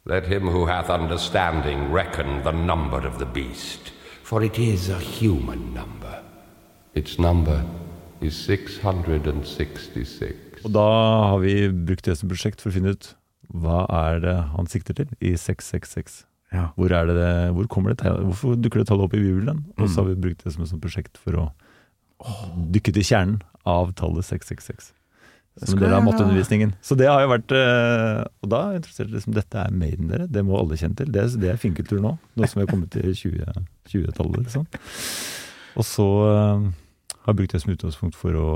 Let him who hath understanding reckon the number of the beast, for it is a human number. Its number is 666. Og da har vi brukt det som prosjekt for å finne ut hva er det han sikter til i 666. Ja. Hvor, er det det, hvor kommer det? Hvorfor dukker det tallet opp i Bibelen? Og så har vi brukt det som et prosjekt for å dykke i kjernen av tallet 666. Som en del av matteundervisningen. Så det har jo vært eh, Og da er interessert liksom, dette er Maiden, dere. Det må alle kjenne til. Det, er- det er finkultur nå. Nå som vi har kommet til 20 20-tallet, liksom. Og så eh, har jeg brukt det som utgangspunkt for å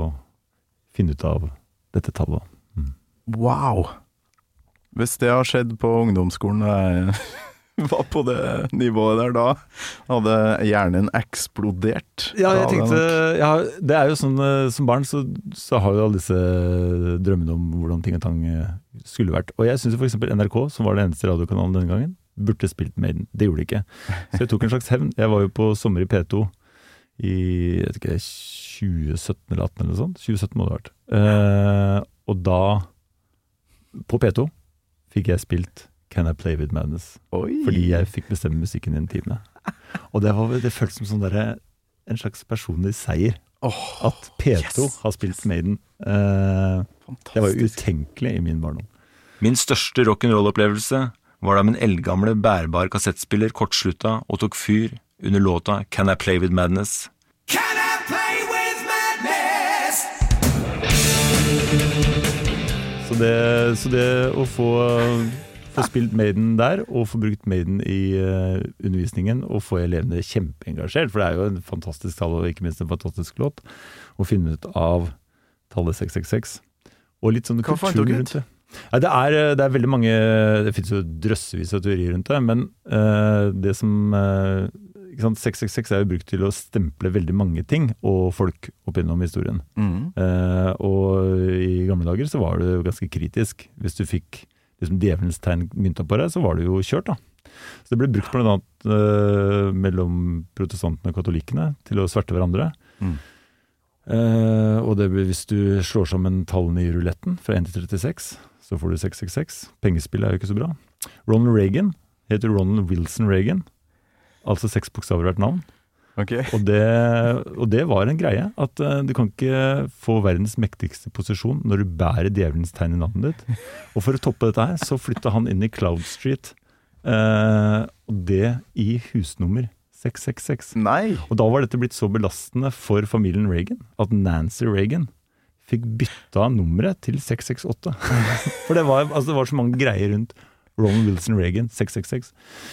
finne ut av dette tallet. Wow! Hvis det har skjedd på ungdomsskolen da jeg var på det nivået der da, hadde hjernen eksplodert. Ja, jeg tenkte ja, Det er jo sånn eh, Som barn så, så har jo alle disse drømmene om hvordan ting og tang eh, skulle vært. Og jeg syns f.eks. NRK, som var den eneste radiokanalen denne gangen, burde spilt Maiden. Det gjorde de ikke. Så jeg tok en slags hevn. Jeg var jo på sommer i P2 i jeg vet ikke, 2017 eller 2018 eller sånt. 2017 må det ha vært. Eh, og da, på P2, fikk jeg spilt Can I Play With Madness. Oi! Fordi jeg fikk bestemme musikken i en time. Og det, var, det føltes som sånn der, en slags personlig seier. Oh, At P2 yes! har spilt Maiden. Uh, det var jo utenkelig i min barndom. Min største rock'n'roll-opplevelse var da min eldgamle bærbar kassettspiller kortslutta og tok fyr under låta Can I Play With Madness. Can I play with madness? Så det, så det å få, få spilt Maiden der, og få brukt Maiden i uh, undervisningen, og få elevene kjempeengasjert, for det er jo en fantastisk tall, og ikke minst en fantastisk låt, å finne ut av tallet 666. Og litt sånn kultur rundt det. Ja, det, er, det er veldig mange Det finnes jo drøssevis av teorier rundt det, men uh, det som uh, ikke sant, 666 er jo brukt til å stemple veldig mange ting og folk opp gjennom historien. Mm. Uh, og i gamle dager så var det jo ganske kritisk. Hvis du fikk liksom djevelens tegn mynta på deg, så var det jo kjørt, da. Så det ble brukt bl.a. eh, mellom protestantene og katolikkene til å sverte hverandre. Mm. Eh, og det blir, hvis du slår sammen tallene i ruletten fra 1 til 36, så får du 666. Pengespill er jo ikke så bra. Ronald Reagan heter Ronald Wilson Reagan. Altså seks bokstaver hvert navn. Ok. Og det, og det var en greie. At eh, du kan ikke få verdens mektigste posisjon når du bærer djevelens tegn i navnet ditt. Og for å toppe dette her, så flytta han inn i Cloud Street. eh, og det i husnummer 666. Nei! Og da var dette blitt så belastende for familien Reagan at Nancy Reagan fikk bytta nummeret til 668. For det var, altså, det var så mange greier rundt Ronald Wilson Reagan 666.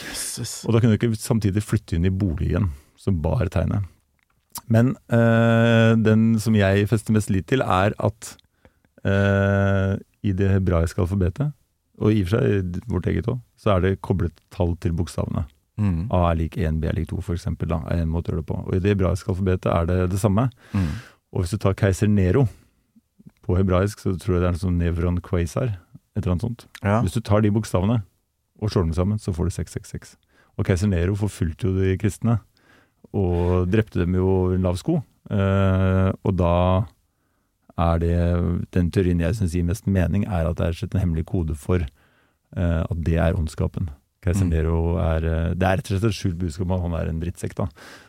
Jesus. Og da kunne du ikke samtidig flytte inn i boligen som bar tegnet. Men øh, den som jeg fester mest lit til, er at øh, i det hebraiske alfabetet, og i og for seg vårt eget òg, så er det koblet tall til bokstavene. Mm. A er lik 1, B er lik 2, for eksempel. Er en måte å gjøre det på. Og i det hebraiske alfabetet er det det samme. Mm. Og hvis du tar keiser Nero på hebraisk, så tror jeg det er noe sånn nevron quasar, et eller annet sånt. Ja. Hvis du tar de bokstavene og slår dem sammen, så får du 666. Og keiser Nero forfulgte jo de kristne, og drepte dem jo i en lav sko. Uh, og da er det Den teorien jeg syns gir mest mening, er at det er en hemmelig kode for uh, at det er ondskapen. Keiser Mm. Er eh, Det er rett og slett et skjult budskap om at han er en drittsekk, da.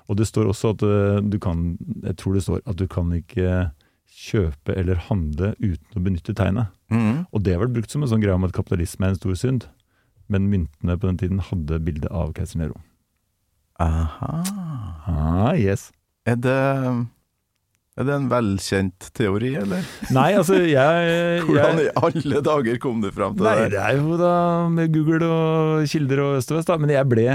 Og det står også at uh, du kan Jeg tror det står at du kan ikke kjøpe eller handle uten å benytte tegnet. Mm. Og det har vært brukt som en sånn greie om at kapitalisme er en stor synd. Men myntene på den tiden hadde bilde av Nero. Aha. Ah, yes. Er det, er det en velkjent teori, eller? Nei, altså, jeg, Hvordan i alle dager kom du fram til Nei, det? det er jo da med Google og kilder og øst og vest, da. Men jeg ble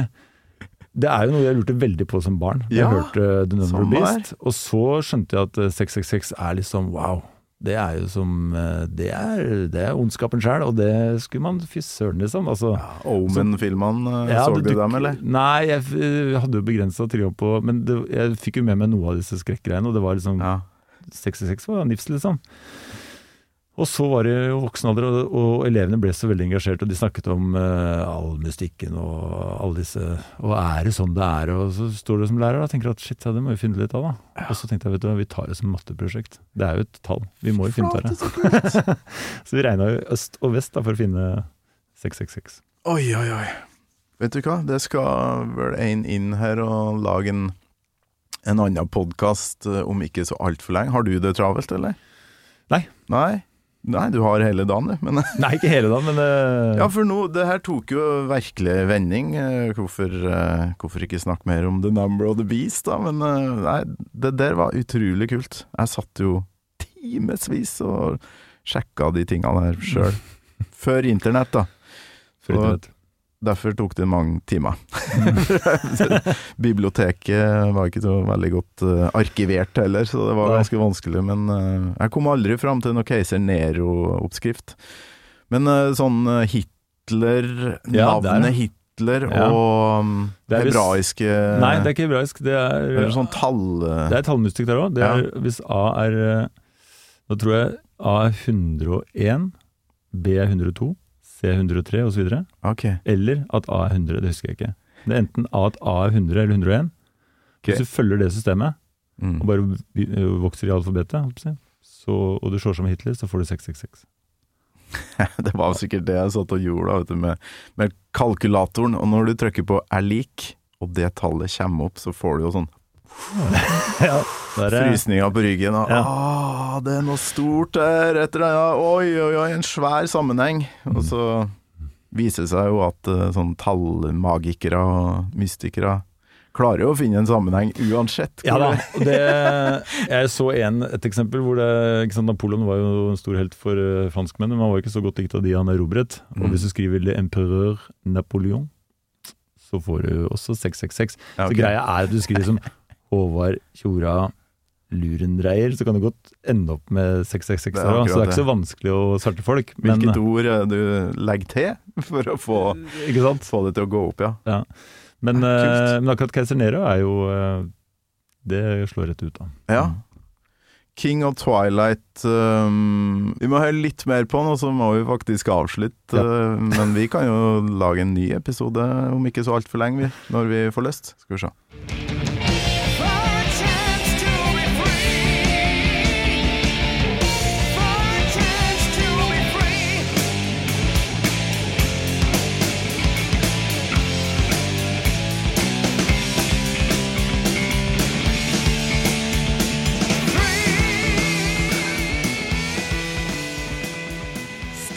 Det er jo noe jeg lurte veldig på som barn. Jeg Ja, hørte The Number Beast, og så skjønte jeg at eh, 666 er liksom wow. Det er jo som eh, Det er, det er ondskapen sjøl, og det skulle man Fy søren, liksom. Altså, Omen-filmene, Ja, så du dem, eller? Nei, jeg jeg hadde jo begrensa tilgang på Men det, jeg fikk jo med meg noe av disse skrekkgreiene, og det var liksom 66 var nifs, liksom. Og så var det jo voksen alder, og, og elevene ble så veldig engasjert, og de snakket om uh, all mystikken og alle disse Og er det sånn det er? Og så står du som lærer da, og tenker at shit, ja, det må vi finne litt av, da. Og så tenkte jeg vet du hva, vi tar det som matteprosjekt. Det er jo et tall. Vi må jo finne ut av det. så vi regna jo øst og vest da for å finne 666. Oi, oi, oi. Vet du hva, det skal vel en inn her og lage en, en annen podkast om ikke så altfor lenge. Har du det travelt, eller? Nei. Nei? Nei, du har hele dagen, du. Men Nei, ikke hele dagen, men uh... Ja, for nå, det her tok jo virkelig vending. Eh, Hvorfor, uh, hvorfor ikke snakke mer om The Number of the Beast, da? Men uh, nei, det der var utrolig kult. Jeg satt jo timevis og sjekka de tingene der sjøl. Før internett, da. Før internett. Derfor tok det mange timer. Biblioteket var ikke så veldig godt uh, arkivert heller, så det var ganske vanskelig. Men uh, jeg kom aldri fram til noe Keiser Nero-oppskrift. Men uh, sånn Hitler, Ja, navnet det. Hitler Ja. og um, Det er hvis- hebraiske Nei, det er ikke hebraisk. Det er, Eller sånn tall... Det er tallmystikk der òg. Hvis A er Nå tror jeg A er 101, B er 102, C er 103 osv. Okay. Eller at A er 100, det husker jeg ikke. Det er enten A at A er 100 eller 101. Hvis du følger det systemet, Mm. og bare vokser i alfabetet, så, og du slår sammen Hitler, så får du 666. Det var sikkert det jeg satt og gjorde da, vet du, med, med kalkulatoren. Og når du trykker på 'er lik', og det tallet kommer opp, så får du jo sånn ja, der frysninger på ryggen. Og, Ja. ah, det er noe stort der, et eller annet. Oi, oi, oi, en svær sammenheng. Og så viser det seg jo at eh, sånn tallmagikere og mystikere klarer jo å finne en sammenheng uansett. Ja da. det, jeg så en, et eksempel hvor det, sant, Napoleon var jo en stor helt for uh, franskmennene, men han var jo ikke så godt likt av de han erobret. Og Mm. hvis du skriver 'Le Empereur Napoleon', så får du også 666. Ja, okay. Så greia er at du skriver som Håvard Tjora Lurendreier, så kan du godt ende opp med 666 Det. Så det er ikke så vanskelig å svarte folk. Men, Hvilket ord er du legger til for å få, få det til å gå opp, ja. ja. men, Ja, eh, men akkurat Keiser Nero er jo eh, Det slår rett ut, da. Ja. King of Twilight um, Vi må høre litt mer på den, og så må vi faktisk avslutte. uh, men vi kan jo lage en ny episode om ikke så altfor lenge, vi, når vi får lyst. Skal vi se.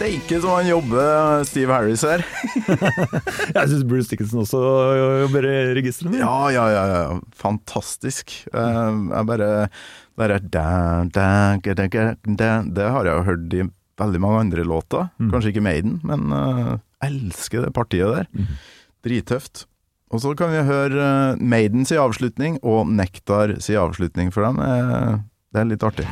Steike som han jobber, Steve Harris her. Jeg syns Bruce Dickinson også jobber i registrene. Ja, ja, ja. ja. Fantastisk. Eh, jeg bare bare da, da, da. Det har jeg jo hørt i veldig mange andre låter. Mm. Kanskje ikke Maiden, men uh, elsker det partiet der. Mm. Drittøft. Og så kan vi høre uh, Maiden si avslutning og Nektar si avslutning for dem. Uh, Det er litt artig.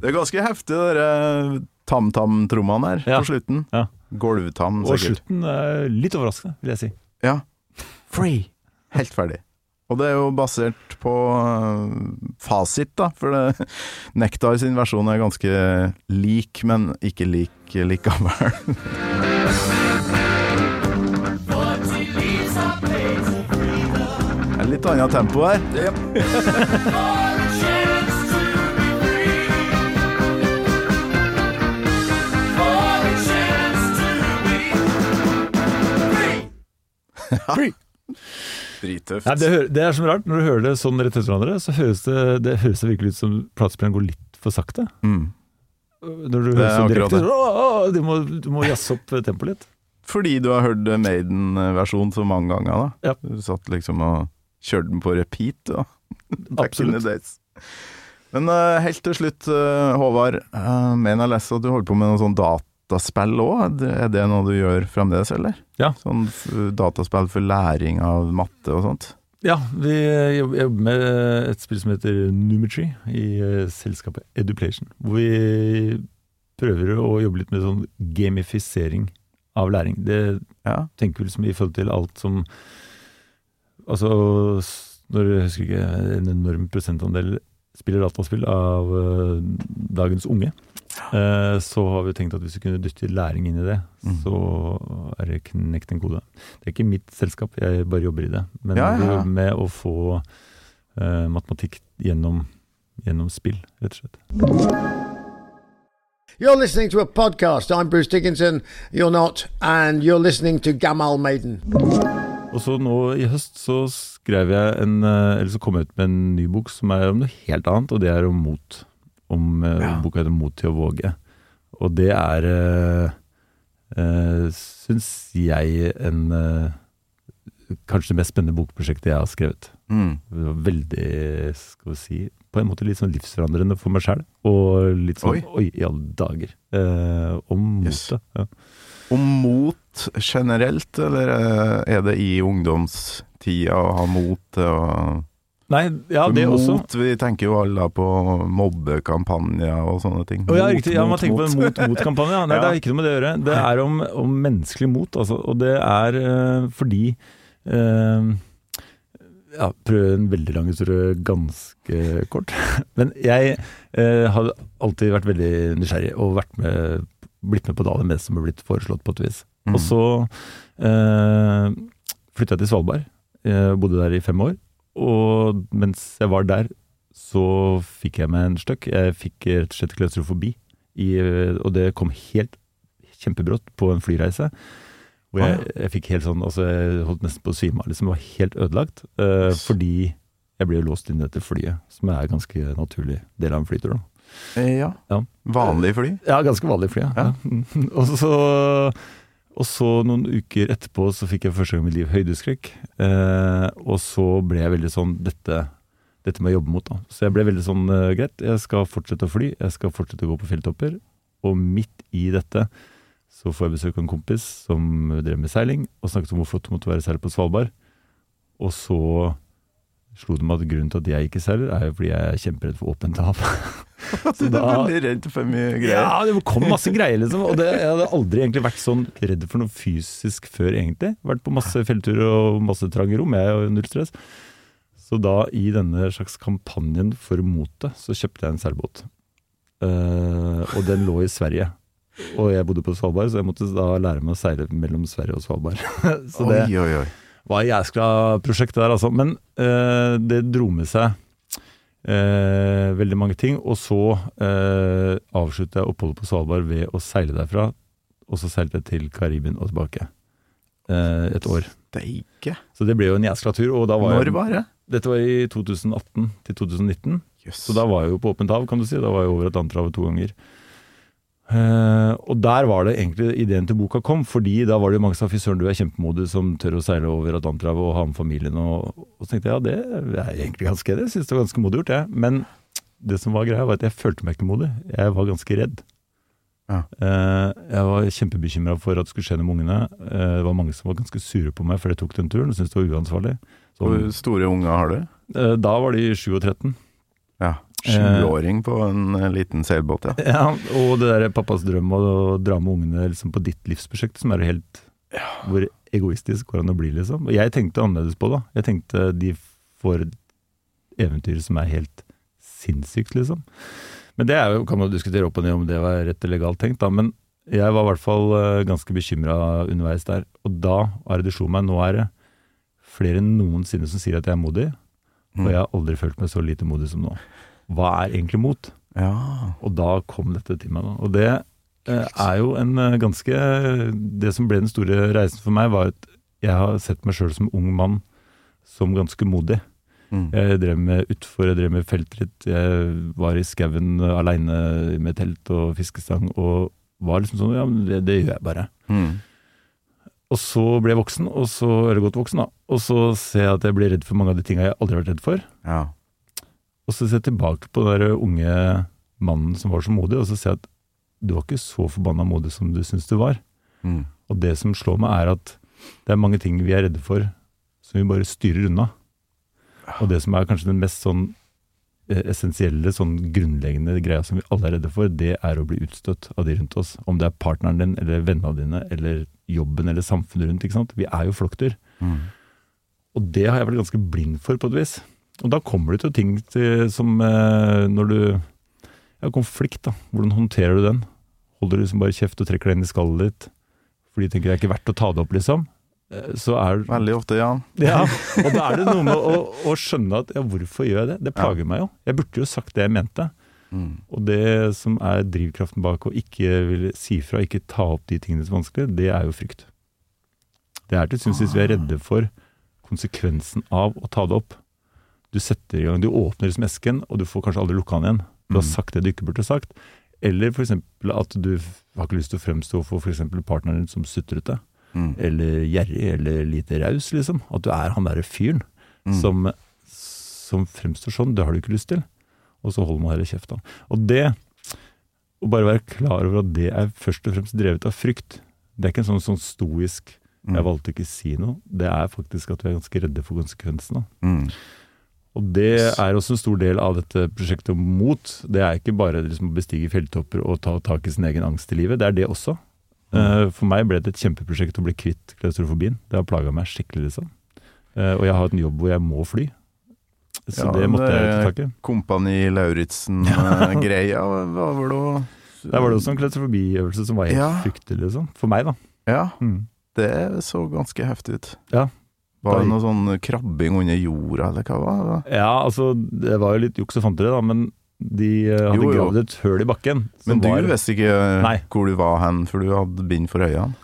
Det er ganske heftig, de der tam-tam-trommene her Ja. på slutten. Ja. Gulvtam, Og slutten er litt overraskende, vil jeg si. Ja. Free. Helt ferdig. Og det er jo basert på øh, fasit, da, for det, Nektar sin versjon er ganske lik, men ikke lik likevel. Litt annet tempo her. Drittøft. Ja, det, det er som rart, når du hører det sånn rett etter hverandre, så høres det, det høres det virkelig ut som platespilleren går litt for sakte. Mm. Når du Det er hører sånn direkte så, «Åh, åh», Du må, du må jazze opp tempoet litt. Fordi du har hørt Maiden-versjonen så mange ganger, da. Ja. Du satt liksom og kjørte den på repeat, da. Back in the days. Men uh, helt til slutt, uh, Håvard. Uh, mener jeg leser at du holder på med noe sånn dataspill òg. Er det noe du gjør fremdeles, eller? Ja. Sånn dataspill for læring av matte og sånt? Ja, vi jobber med et spill som heter Numetry i eh, selskapet Eduplation. Hvor vi prøver å jobbe litt med sånn gamifisering av læring. Det Ja. tenker vi liksom i forhold til alt som Altså, når jeg husker ikke en enorm prosentandel spiller dataspill av eh, dagens unge, eh, så har vi tenkt at hvis vi kunne dytte læring inn i det, Mm. så er det knekt en kode. Det er ikke mitt selskap, jeg bare jobber i det. Men Ja, ja, jobber med å få uh, matematikk gjennom, gjennom spill, rett og slett. You're listening to a podcast. I'm Bruce Dickinson. You're not. And you're listening to Gamal Maiden. Og så nå i høst så skrev jeg en eh, Eller så kom jeg ut med en ny bok som er om noe helt annet, og det er om mot. Om eh, Ja. Boka heter 'Mot til å våge'. Og det er, uh, syns jeg, en uh, Kanskje det mest spennende bokprosjektet jeg har skrevet. Mm. Veldig, skal vi si, på en måte litt sånn livsforandrende for meg sjæl. Og litt sånn Oi. Oi, i alle dager. Uh, om Yes. motet. Ja. Om mot generelt, eller eh, er det i ungdomstida å ha mot til å Nei, ja, det mot, også. Vi tenker jo alle på mobbekampanjer og sånne ting. Oh, ja, riktig. Ja, man tenker på en mot. mot-mot-kampanje. Nei, Ja. det har ikke noe med det å gjøre. Det er om, om menneskelig mot, altså. Og det er eh, fordi eh, Ja, prøve en veldig lang historie ganske kort. Men jeg eh, har alltid vært veldig nysgjerrig og vært med, blitt med på det aller meste som har blitt foreslått på et vis. Mm. Og så eh, flytta jeg til Svalbard. Jeg bodde der i fem år. Og mens jeg var der, så fikk jeg meg en støkk. Jeg fikk rett og slett klaustrofobi. I, og det kom helt kjempebrått på en flyreise. Hvor jeg, jeg fikk helt sånn Altså, jeg holdt nesten på å svime av. Liksom, var helt ødelagt. Uh, fordi jeg ble låst inn i dette flyet, som er en ganske naturlig del av en flytur. Da. Eh, Ja. Ja. Vanlig fly? Ja, ganske vanlig fly, ja. ja. Og, så, og så noen uker etterpå så fikk jeg første gang i mitt liv høydeskrekk. Eh, og så ble jeg veldig sånn dette, dette må jeg jobbe mot, da. Så jeg ble veldig sånn eh, greit, jeg skal fortsette å fly, jeg skal fortsette å gå på fjelltopper. Og midt i dette så får jeg besøk av en kompis som drev med seiling, og snakket om hvor flott det måtte være å seile på Svalbard. Og så slo det meg at grunnen til at jeg ikke seiler, er jo fordi jeg er kjemperedd for åpent hav. Du er veldig redd for mye greier. Ja, det kom masse greier, liksom. Og det, jeg hadde aldri egentlig vært sånn redd for noe fysisk før, egentlig. Vært på masse fjellturer og masse trange rom, jeg og null stress. Så da, i denne slags kampanjen for motet, så kjøpte jeg en seilbåt. Uh, og den lå i Sverige. Og jeg bodde på Svalbard, så jeg måtte da lære meg å seile mellom Sverige og Svalbard. så det Oi, oi, oi. Var et Jæskla-prosjektet der, altså. Men eh, det dro med seg eh, veldig mange ting. Og så eh, avsluttet jeg oppholdet på Svalbard ved å seile derfra. Og så seilte jeg til Karibien og tilbake. Eh, et år. Steike. Så det ble jo en jæskla tur. Og da var Når jeg, var det? Dette var i 2018 til 2019. Yes. Så da var jeg jo på åpent hav, kan du si. Da var jeg over Atlanterhavet to ganger. Eh, og der var det egentlig ideen til boka kom, fordi da var det jo mange som sa fy søren, du er kjempemodig som tør å seile over Atlanterhavet og ha med familien. Og, og så tenkte jeg ja, det er egentlig ganske det. Jeg syns det var ganske modig gjort, jeg. Men det som var greia, var at jeg følte meg ikke modig. Jeg var ganske redd. Ja. Uh, jeg var kjempebekymra for at det skulle skje noe med ungene. Uh, det var mange som var ganske sure på meg for jeg tok den turen og syntes det var uansvarlig. Så, Hvor store unger har du? da var de 7 og 13. Ja. Sjuåring på en eh, liten seilbåt, ja. Ja, og det der pappas drøm å dra med ungene liksom på ditt livsprosjekt, som er helt Hvor egoistisk går an å bli, liksom. Jeg tenkte annerledes på det. Jeg tenkte de får eventyr som er helt sinnssykt, liksom. Men det er jo, kan man diskutere opp og ned om det var rett eller galt tenkt, da. Men jeg var i hvert fall eh, ganske bekymra underveis der. Og da er det det slo meg, nå er det flere enn noensinne som sier at jeg er modig. Og jeg har aldri følt meg så lite modig som nå. Hva er egentlig mot? Ja. Og da kom dette til meg. Da. Og det eh, er jo en eh, ganske Det som ble den store reisen for meg, var at jeg har sett meg sjøl som ung mann som ganske modig. Mm. Jeg drev med utfor, jeg drev med feltritt. Jeg var i skauen aleine med telt og fiskestang og var liksom sånn Ja, det, det gjør jeg bare. Mm. Og så ble jeg voksen, og så, eller godt voksen, da. Og så ser jeg at jeg blir redd for mange av de tinga jeg aldri har vært redd for. Ja. Og så ser jeg tilbake på den der unge mannen som var så modig, og så ser jeg at du var ikke så forbanna modig som du syns du var. Mm. Og det som slår meg, er at det er mange ting vi er redde for som vi bare styrer unna. Og det som er kanskje den mest sånn eh, essensielle, sånn grunnleggende greia som vi alle er redde for, det er å bli utstøtt av de rundt oss. Om det er partneren din, eller vennene dine, eller jobben, eller samfunnet rundt. ikke sant? Vi er jo flokkdyr. Mm. Og det har jeg vært ganske blind for, på et vis. Og da kommer det til ting til, som eh, når du Ja, konflikt, da. Hvordan håndterer du den? Holder du liksom bare kjeft og trekker deg inn i skallet ditt fordi du tenker det er ikke verdt å ta det opp, liksom? Eh, Så er Veldig ofte, ja. ja, og da er det noe med å, å skjønne at ja, hvorfor gjør jeg det? Det plager meg jo. Jeg burde jo sagt det jeg mente. Mm. Og det som er drivkraften bak å ikke ville si fra, ikke ta opp de tingene som er vanskelig, det er jo frykt. Det er til syvende og sist vi er redde for konsekvensen av å ta det opp. Du setter i gang, du åpner liksom esken, og du får kanskje aldri lukka den igjen. Du har Mm. sagt det du ikke burde sagt. Eller f.eks. at du har ikke lyst til å fremstå for f.eks. partneren din som sutrete. Mm. Eller gjerrig, eller lite raus, liksom. At du er han derre fyren Mm. som, som fremstår sånn. Det har du ikke lyst til. Og så holder man heller kjeft, da. Og det, å bare være klar over at det er først og fremst drevet av frykt. Det er ikke en sånn, sånn stoisk Mm. 'jeg valgte ikke å si noe'. Det er faktisk at vi er ganske redde for konsekvensene. Mm. Og det er også en stor del av dette prosjektet om mot. Det er ikke bare liksom å bestige fjelltopper og ta tak i sin egen angst i livet, det er det også. Eh, For meg ble det et kjempeprosjekt å bli kvitt klaustrofobien. Det har plaga meg skikkelig, liksom. Eh, Og jeg har en jobb hvor jeg må fly. Så Ja, det måtte jeg ta tak i. Kompani Lauritzen-greia var det å Der var det også en klaustrofobiøvelse som var helt Ja. fryktelig, liksom. For meg, da. Ja, Mm. det så ganske heftig ut. Ja. Var det noe sånn krabbing under jorda, eller hva var det? Ja, altså, det var jo litt juks og fanteri, da, men de eh, hadde Jo, jo. gravd et høl i bakken. Men du var- visste ikke Nei. hvor du var hen, for du hadde bind for øynene.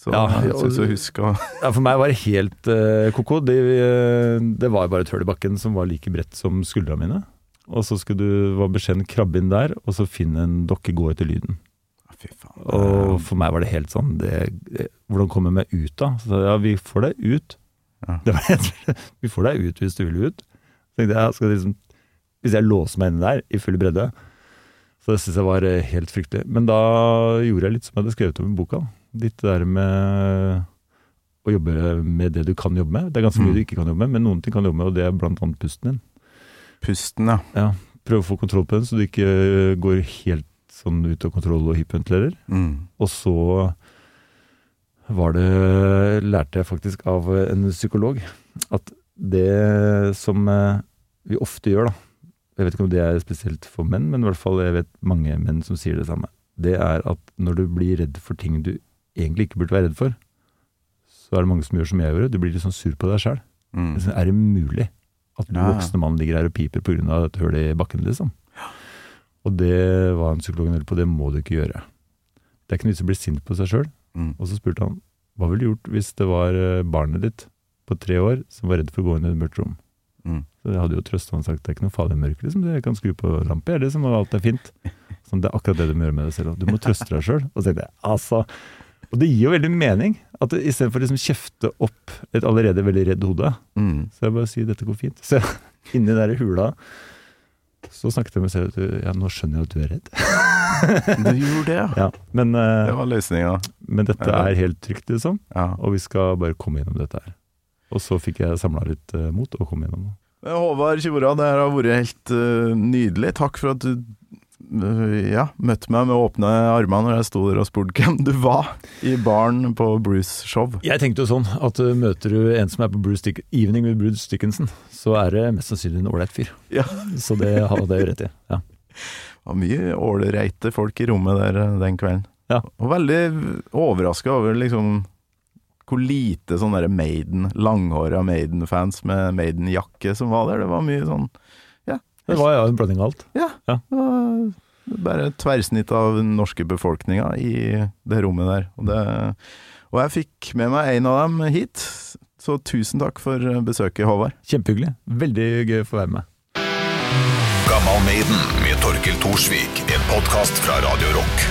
Så Ja, jeg syns jeg husker Ja, for meg var det helt uh, ko-ko. Det, eh, det var bare et høl i bakken som var like bredt som skuldra mine. Og så skulle du var beskjeden krabbe inn der, og så finne en dokke, gå etter lyden. Og for meg var det helt sånn det, det, Hvordan kommer jeg meg ut da? Så ja, vi får deg ut. Ja. Det var helt, vi får deg ut hvis du vil ut. Så tenkte jeg, skal liksom, Hvis jeg låser meg inne der i full bredde Så det syns jeg var eh, helt fryktelig. Men da gjorde jeg litt som jeg hadde skrevet om i boka. Litt det der med å jobbe med det du kan jobbe med. Det er ganske mye Mm. du ikke kan jobbe med, men noen ting kan du jobbe med, og det er blant annet pusten din. Pusten, ja. Ja, Prøve å få kontroll på den, så du ikke går helt sånn ut av kontroll og hyperventilerer. Mm. Og så var det, lærte jeg faktisk av en psykolog at det som eh, vi ofte gjør, da Jeg vet ikke om det er spesielt for menn, men i hvert fall jeg vet mange menn som sier det samme. Det er at når du blir redd for ting du egentlig ikke burde være redd for, så er det mange som gjør som jeg gjorde. Du blir litt sånn sur på deg sjøl. Mm. Er det mulig at du Ja, voksne mann ligger her og piper pga. et hull i bakken, liksom? Og det var en psykolog inne på, det må du ikke gjøre. Det er ikke noe vits å bli sint på seg sjøl. Mm. Og så spurte han hva ville du gjort hvis det var eh, barnet ditt på tre år som var redd for å gå inn i et mørkt rom. Mm. Så jeg hadde jo trøsta han og sagt det er ikke noe farlig mørke, liksom. Jeg kan skru på lampe, jeg, liksom, og alt er fint. Sånn, det er akkurat det du må gjøre med deg selv. Du må trøste deg sjøl. Og så tenkte jeg, altså Og det gir jo veldig mening. At Istedenfor å liksom kjefte opp et allerede veldig redd hode, Mm. så jeg bare sier dette går fint. Så inni der hula så snakket jeg med meg selv at ja, nå skjønner jeg at du er redd. Du gjorde det, ja. Ja, men, uh, Det var løsninga. men dette er helt trygt, liksom. Ja. Og vi skal bare komme gjennom dette her. Og så fikk jeg samla litt uh, mot og kom gjennom. Men Håvard Tjora, det her har vært helt uh, nydelig. Takk for at du ja, møtte meg med åpne armer når jeg sto der og spurte hvem du var i baren på Bruce show. Jeg tenkte jo sånn at uh, møter du en som er på Bruce Dick Evening med Bruce Dickinson, så er det mest sannsynlig en ålreit fyr. Ja. Så det hadde jeg jo rett i. Ja. Var mye ålreite folk i rommet der eh, den kvelden. Ja. Og veldig overraska over liksom hvor lite sånn derre Maiden, langhåra Maiden-fans med Maiden-jakke som var der. Det var mye sånn Det var jo en blanding av alt. Ja. Ja. det var Bare et tverrsnitt av den norske befolkninga i det rommet der. Og, det, og jeg fikk med meg en av dem hit, så tusen takk for besøket, Håvard. Kjempehyggelig. Veldig gøy å få være med. Gammal Maiden med Torkel Thorsvik, en podkast fra Radio Rock.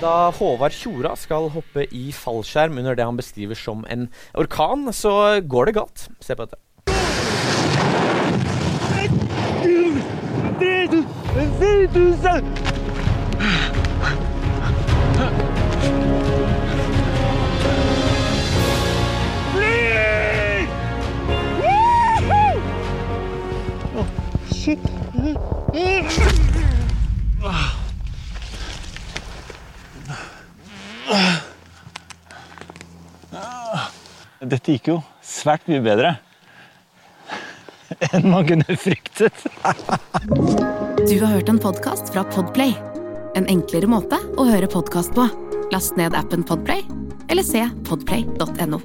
Da Håvard Tjora skal hoppe i fallskjerm under det han beskriver som en orkan, så går det galt. Se på dette. Dette gikk jo svært mye bedre enn man kunne fryktet. Du har hørt en podkast fra Podplay. En enklere måte å høre podkast på. Last ned appen Podplay, eller se podplay.no.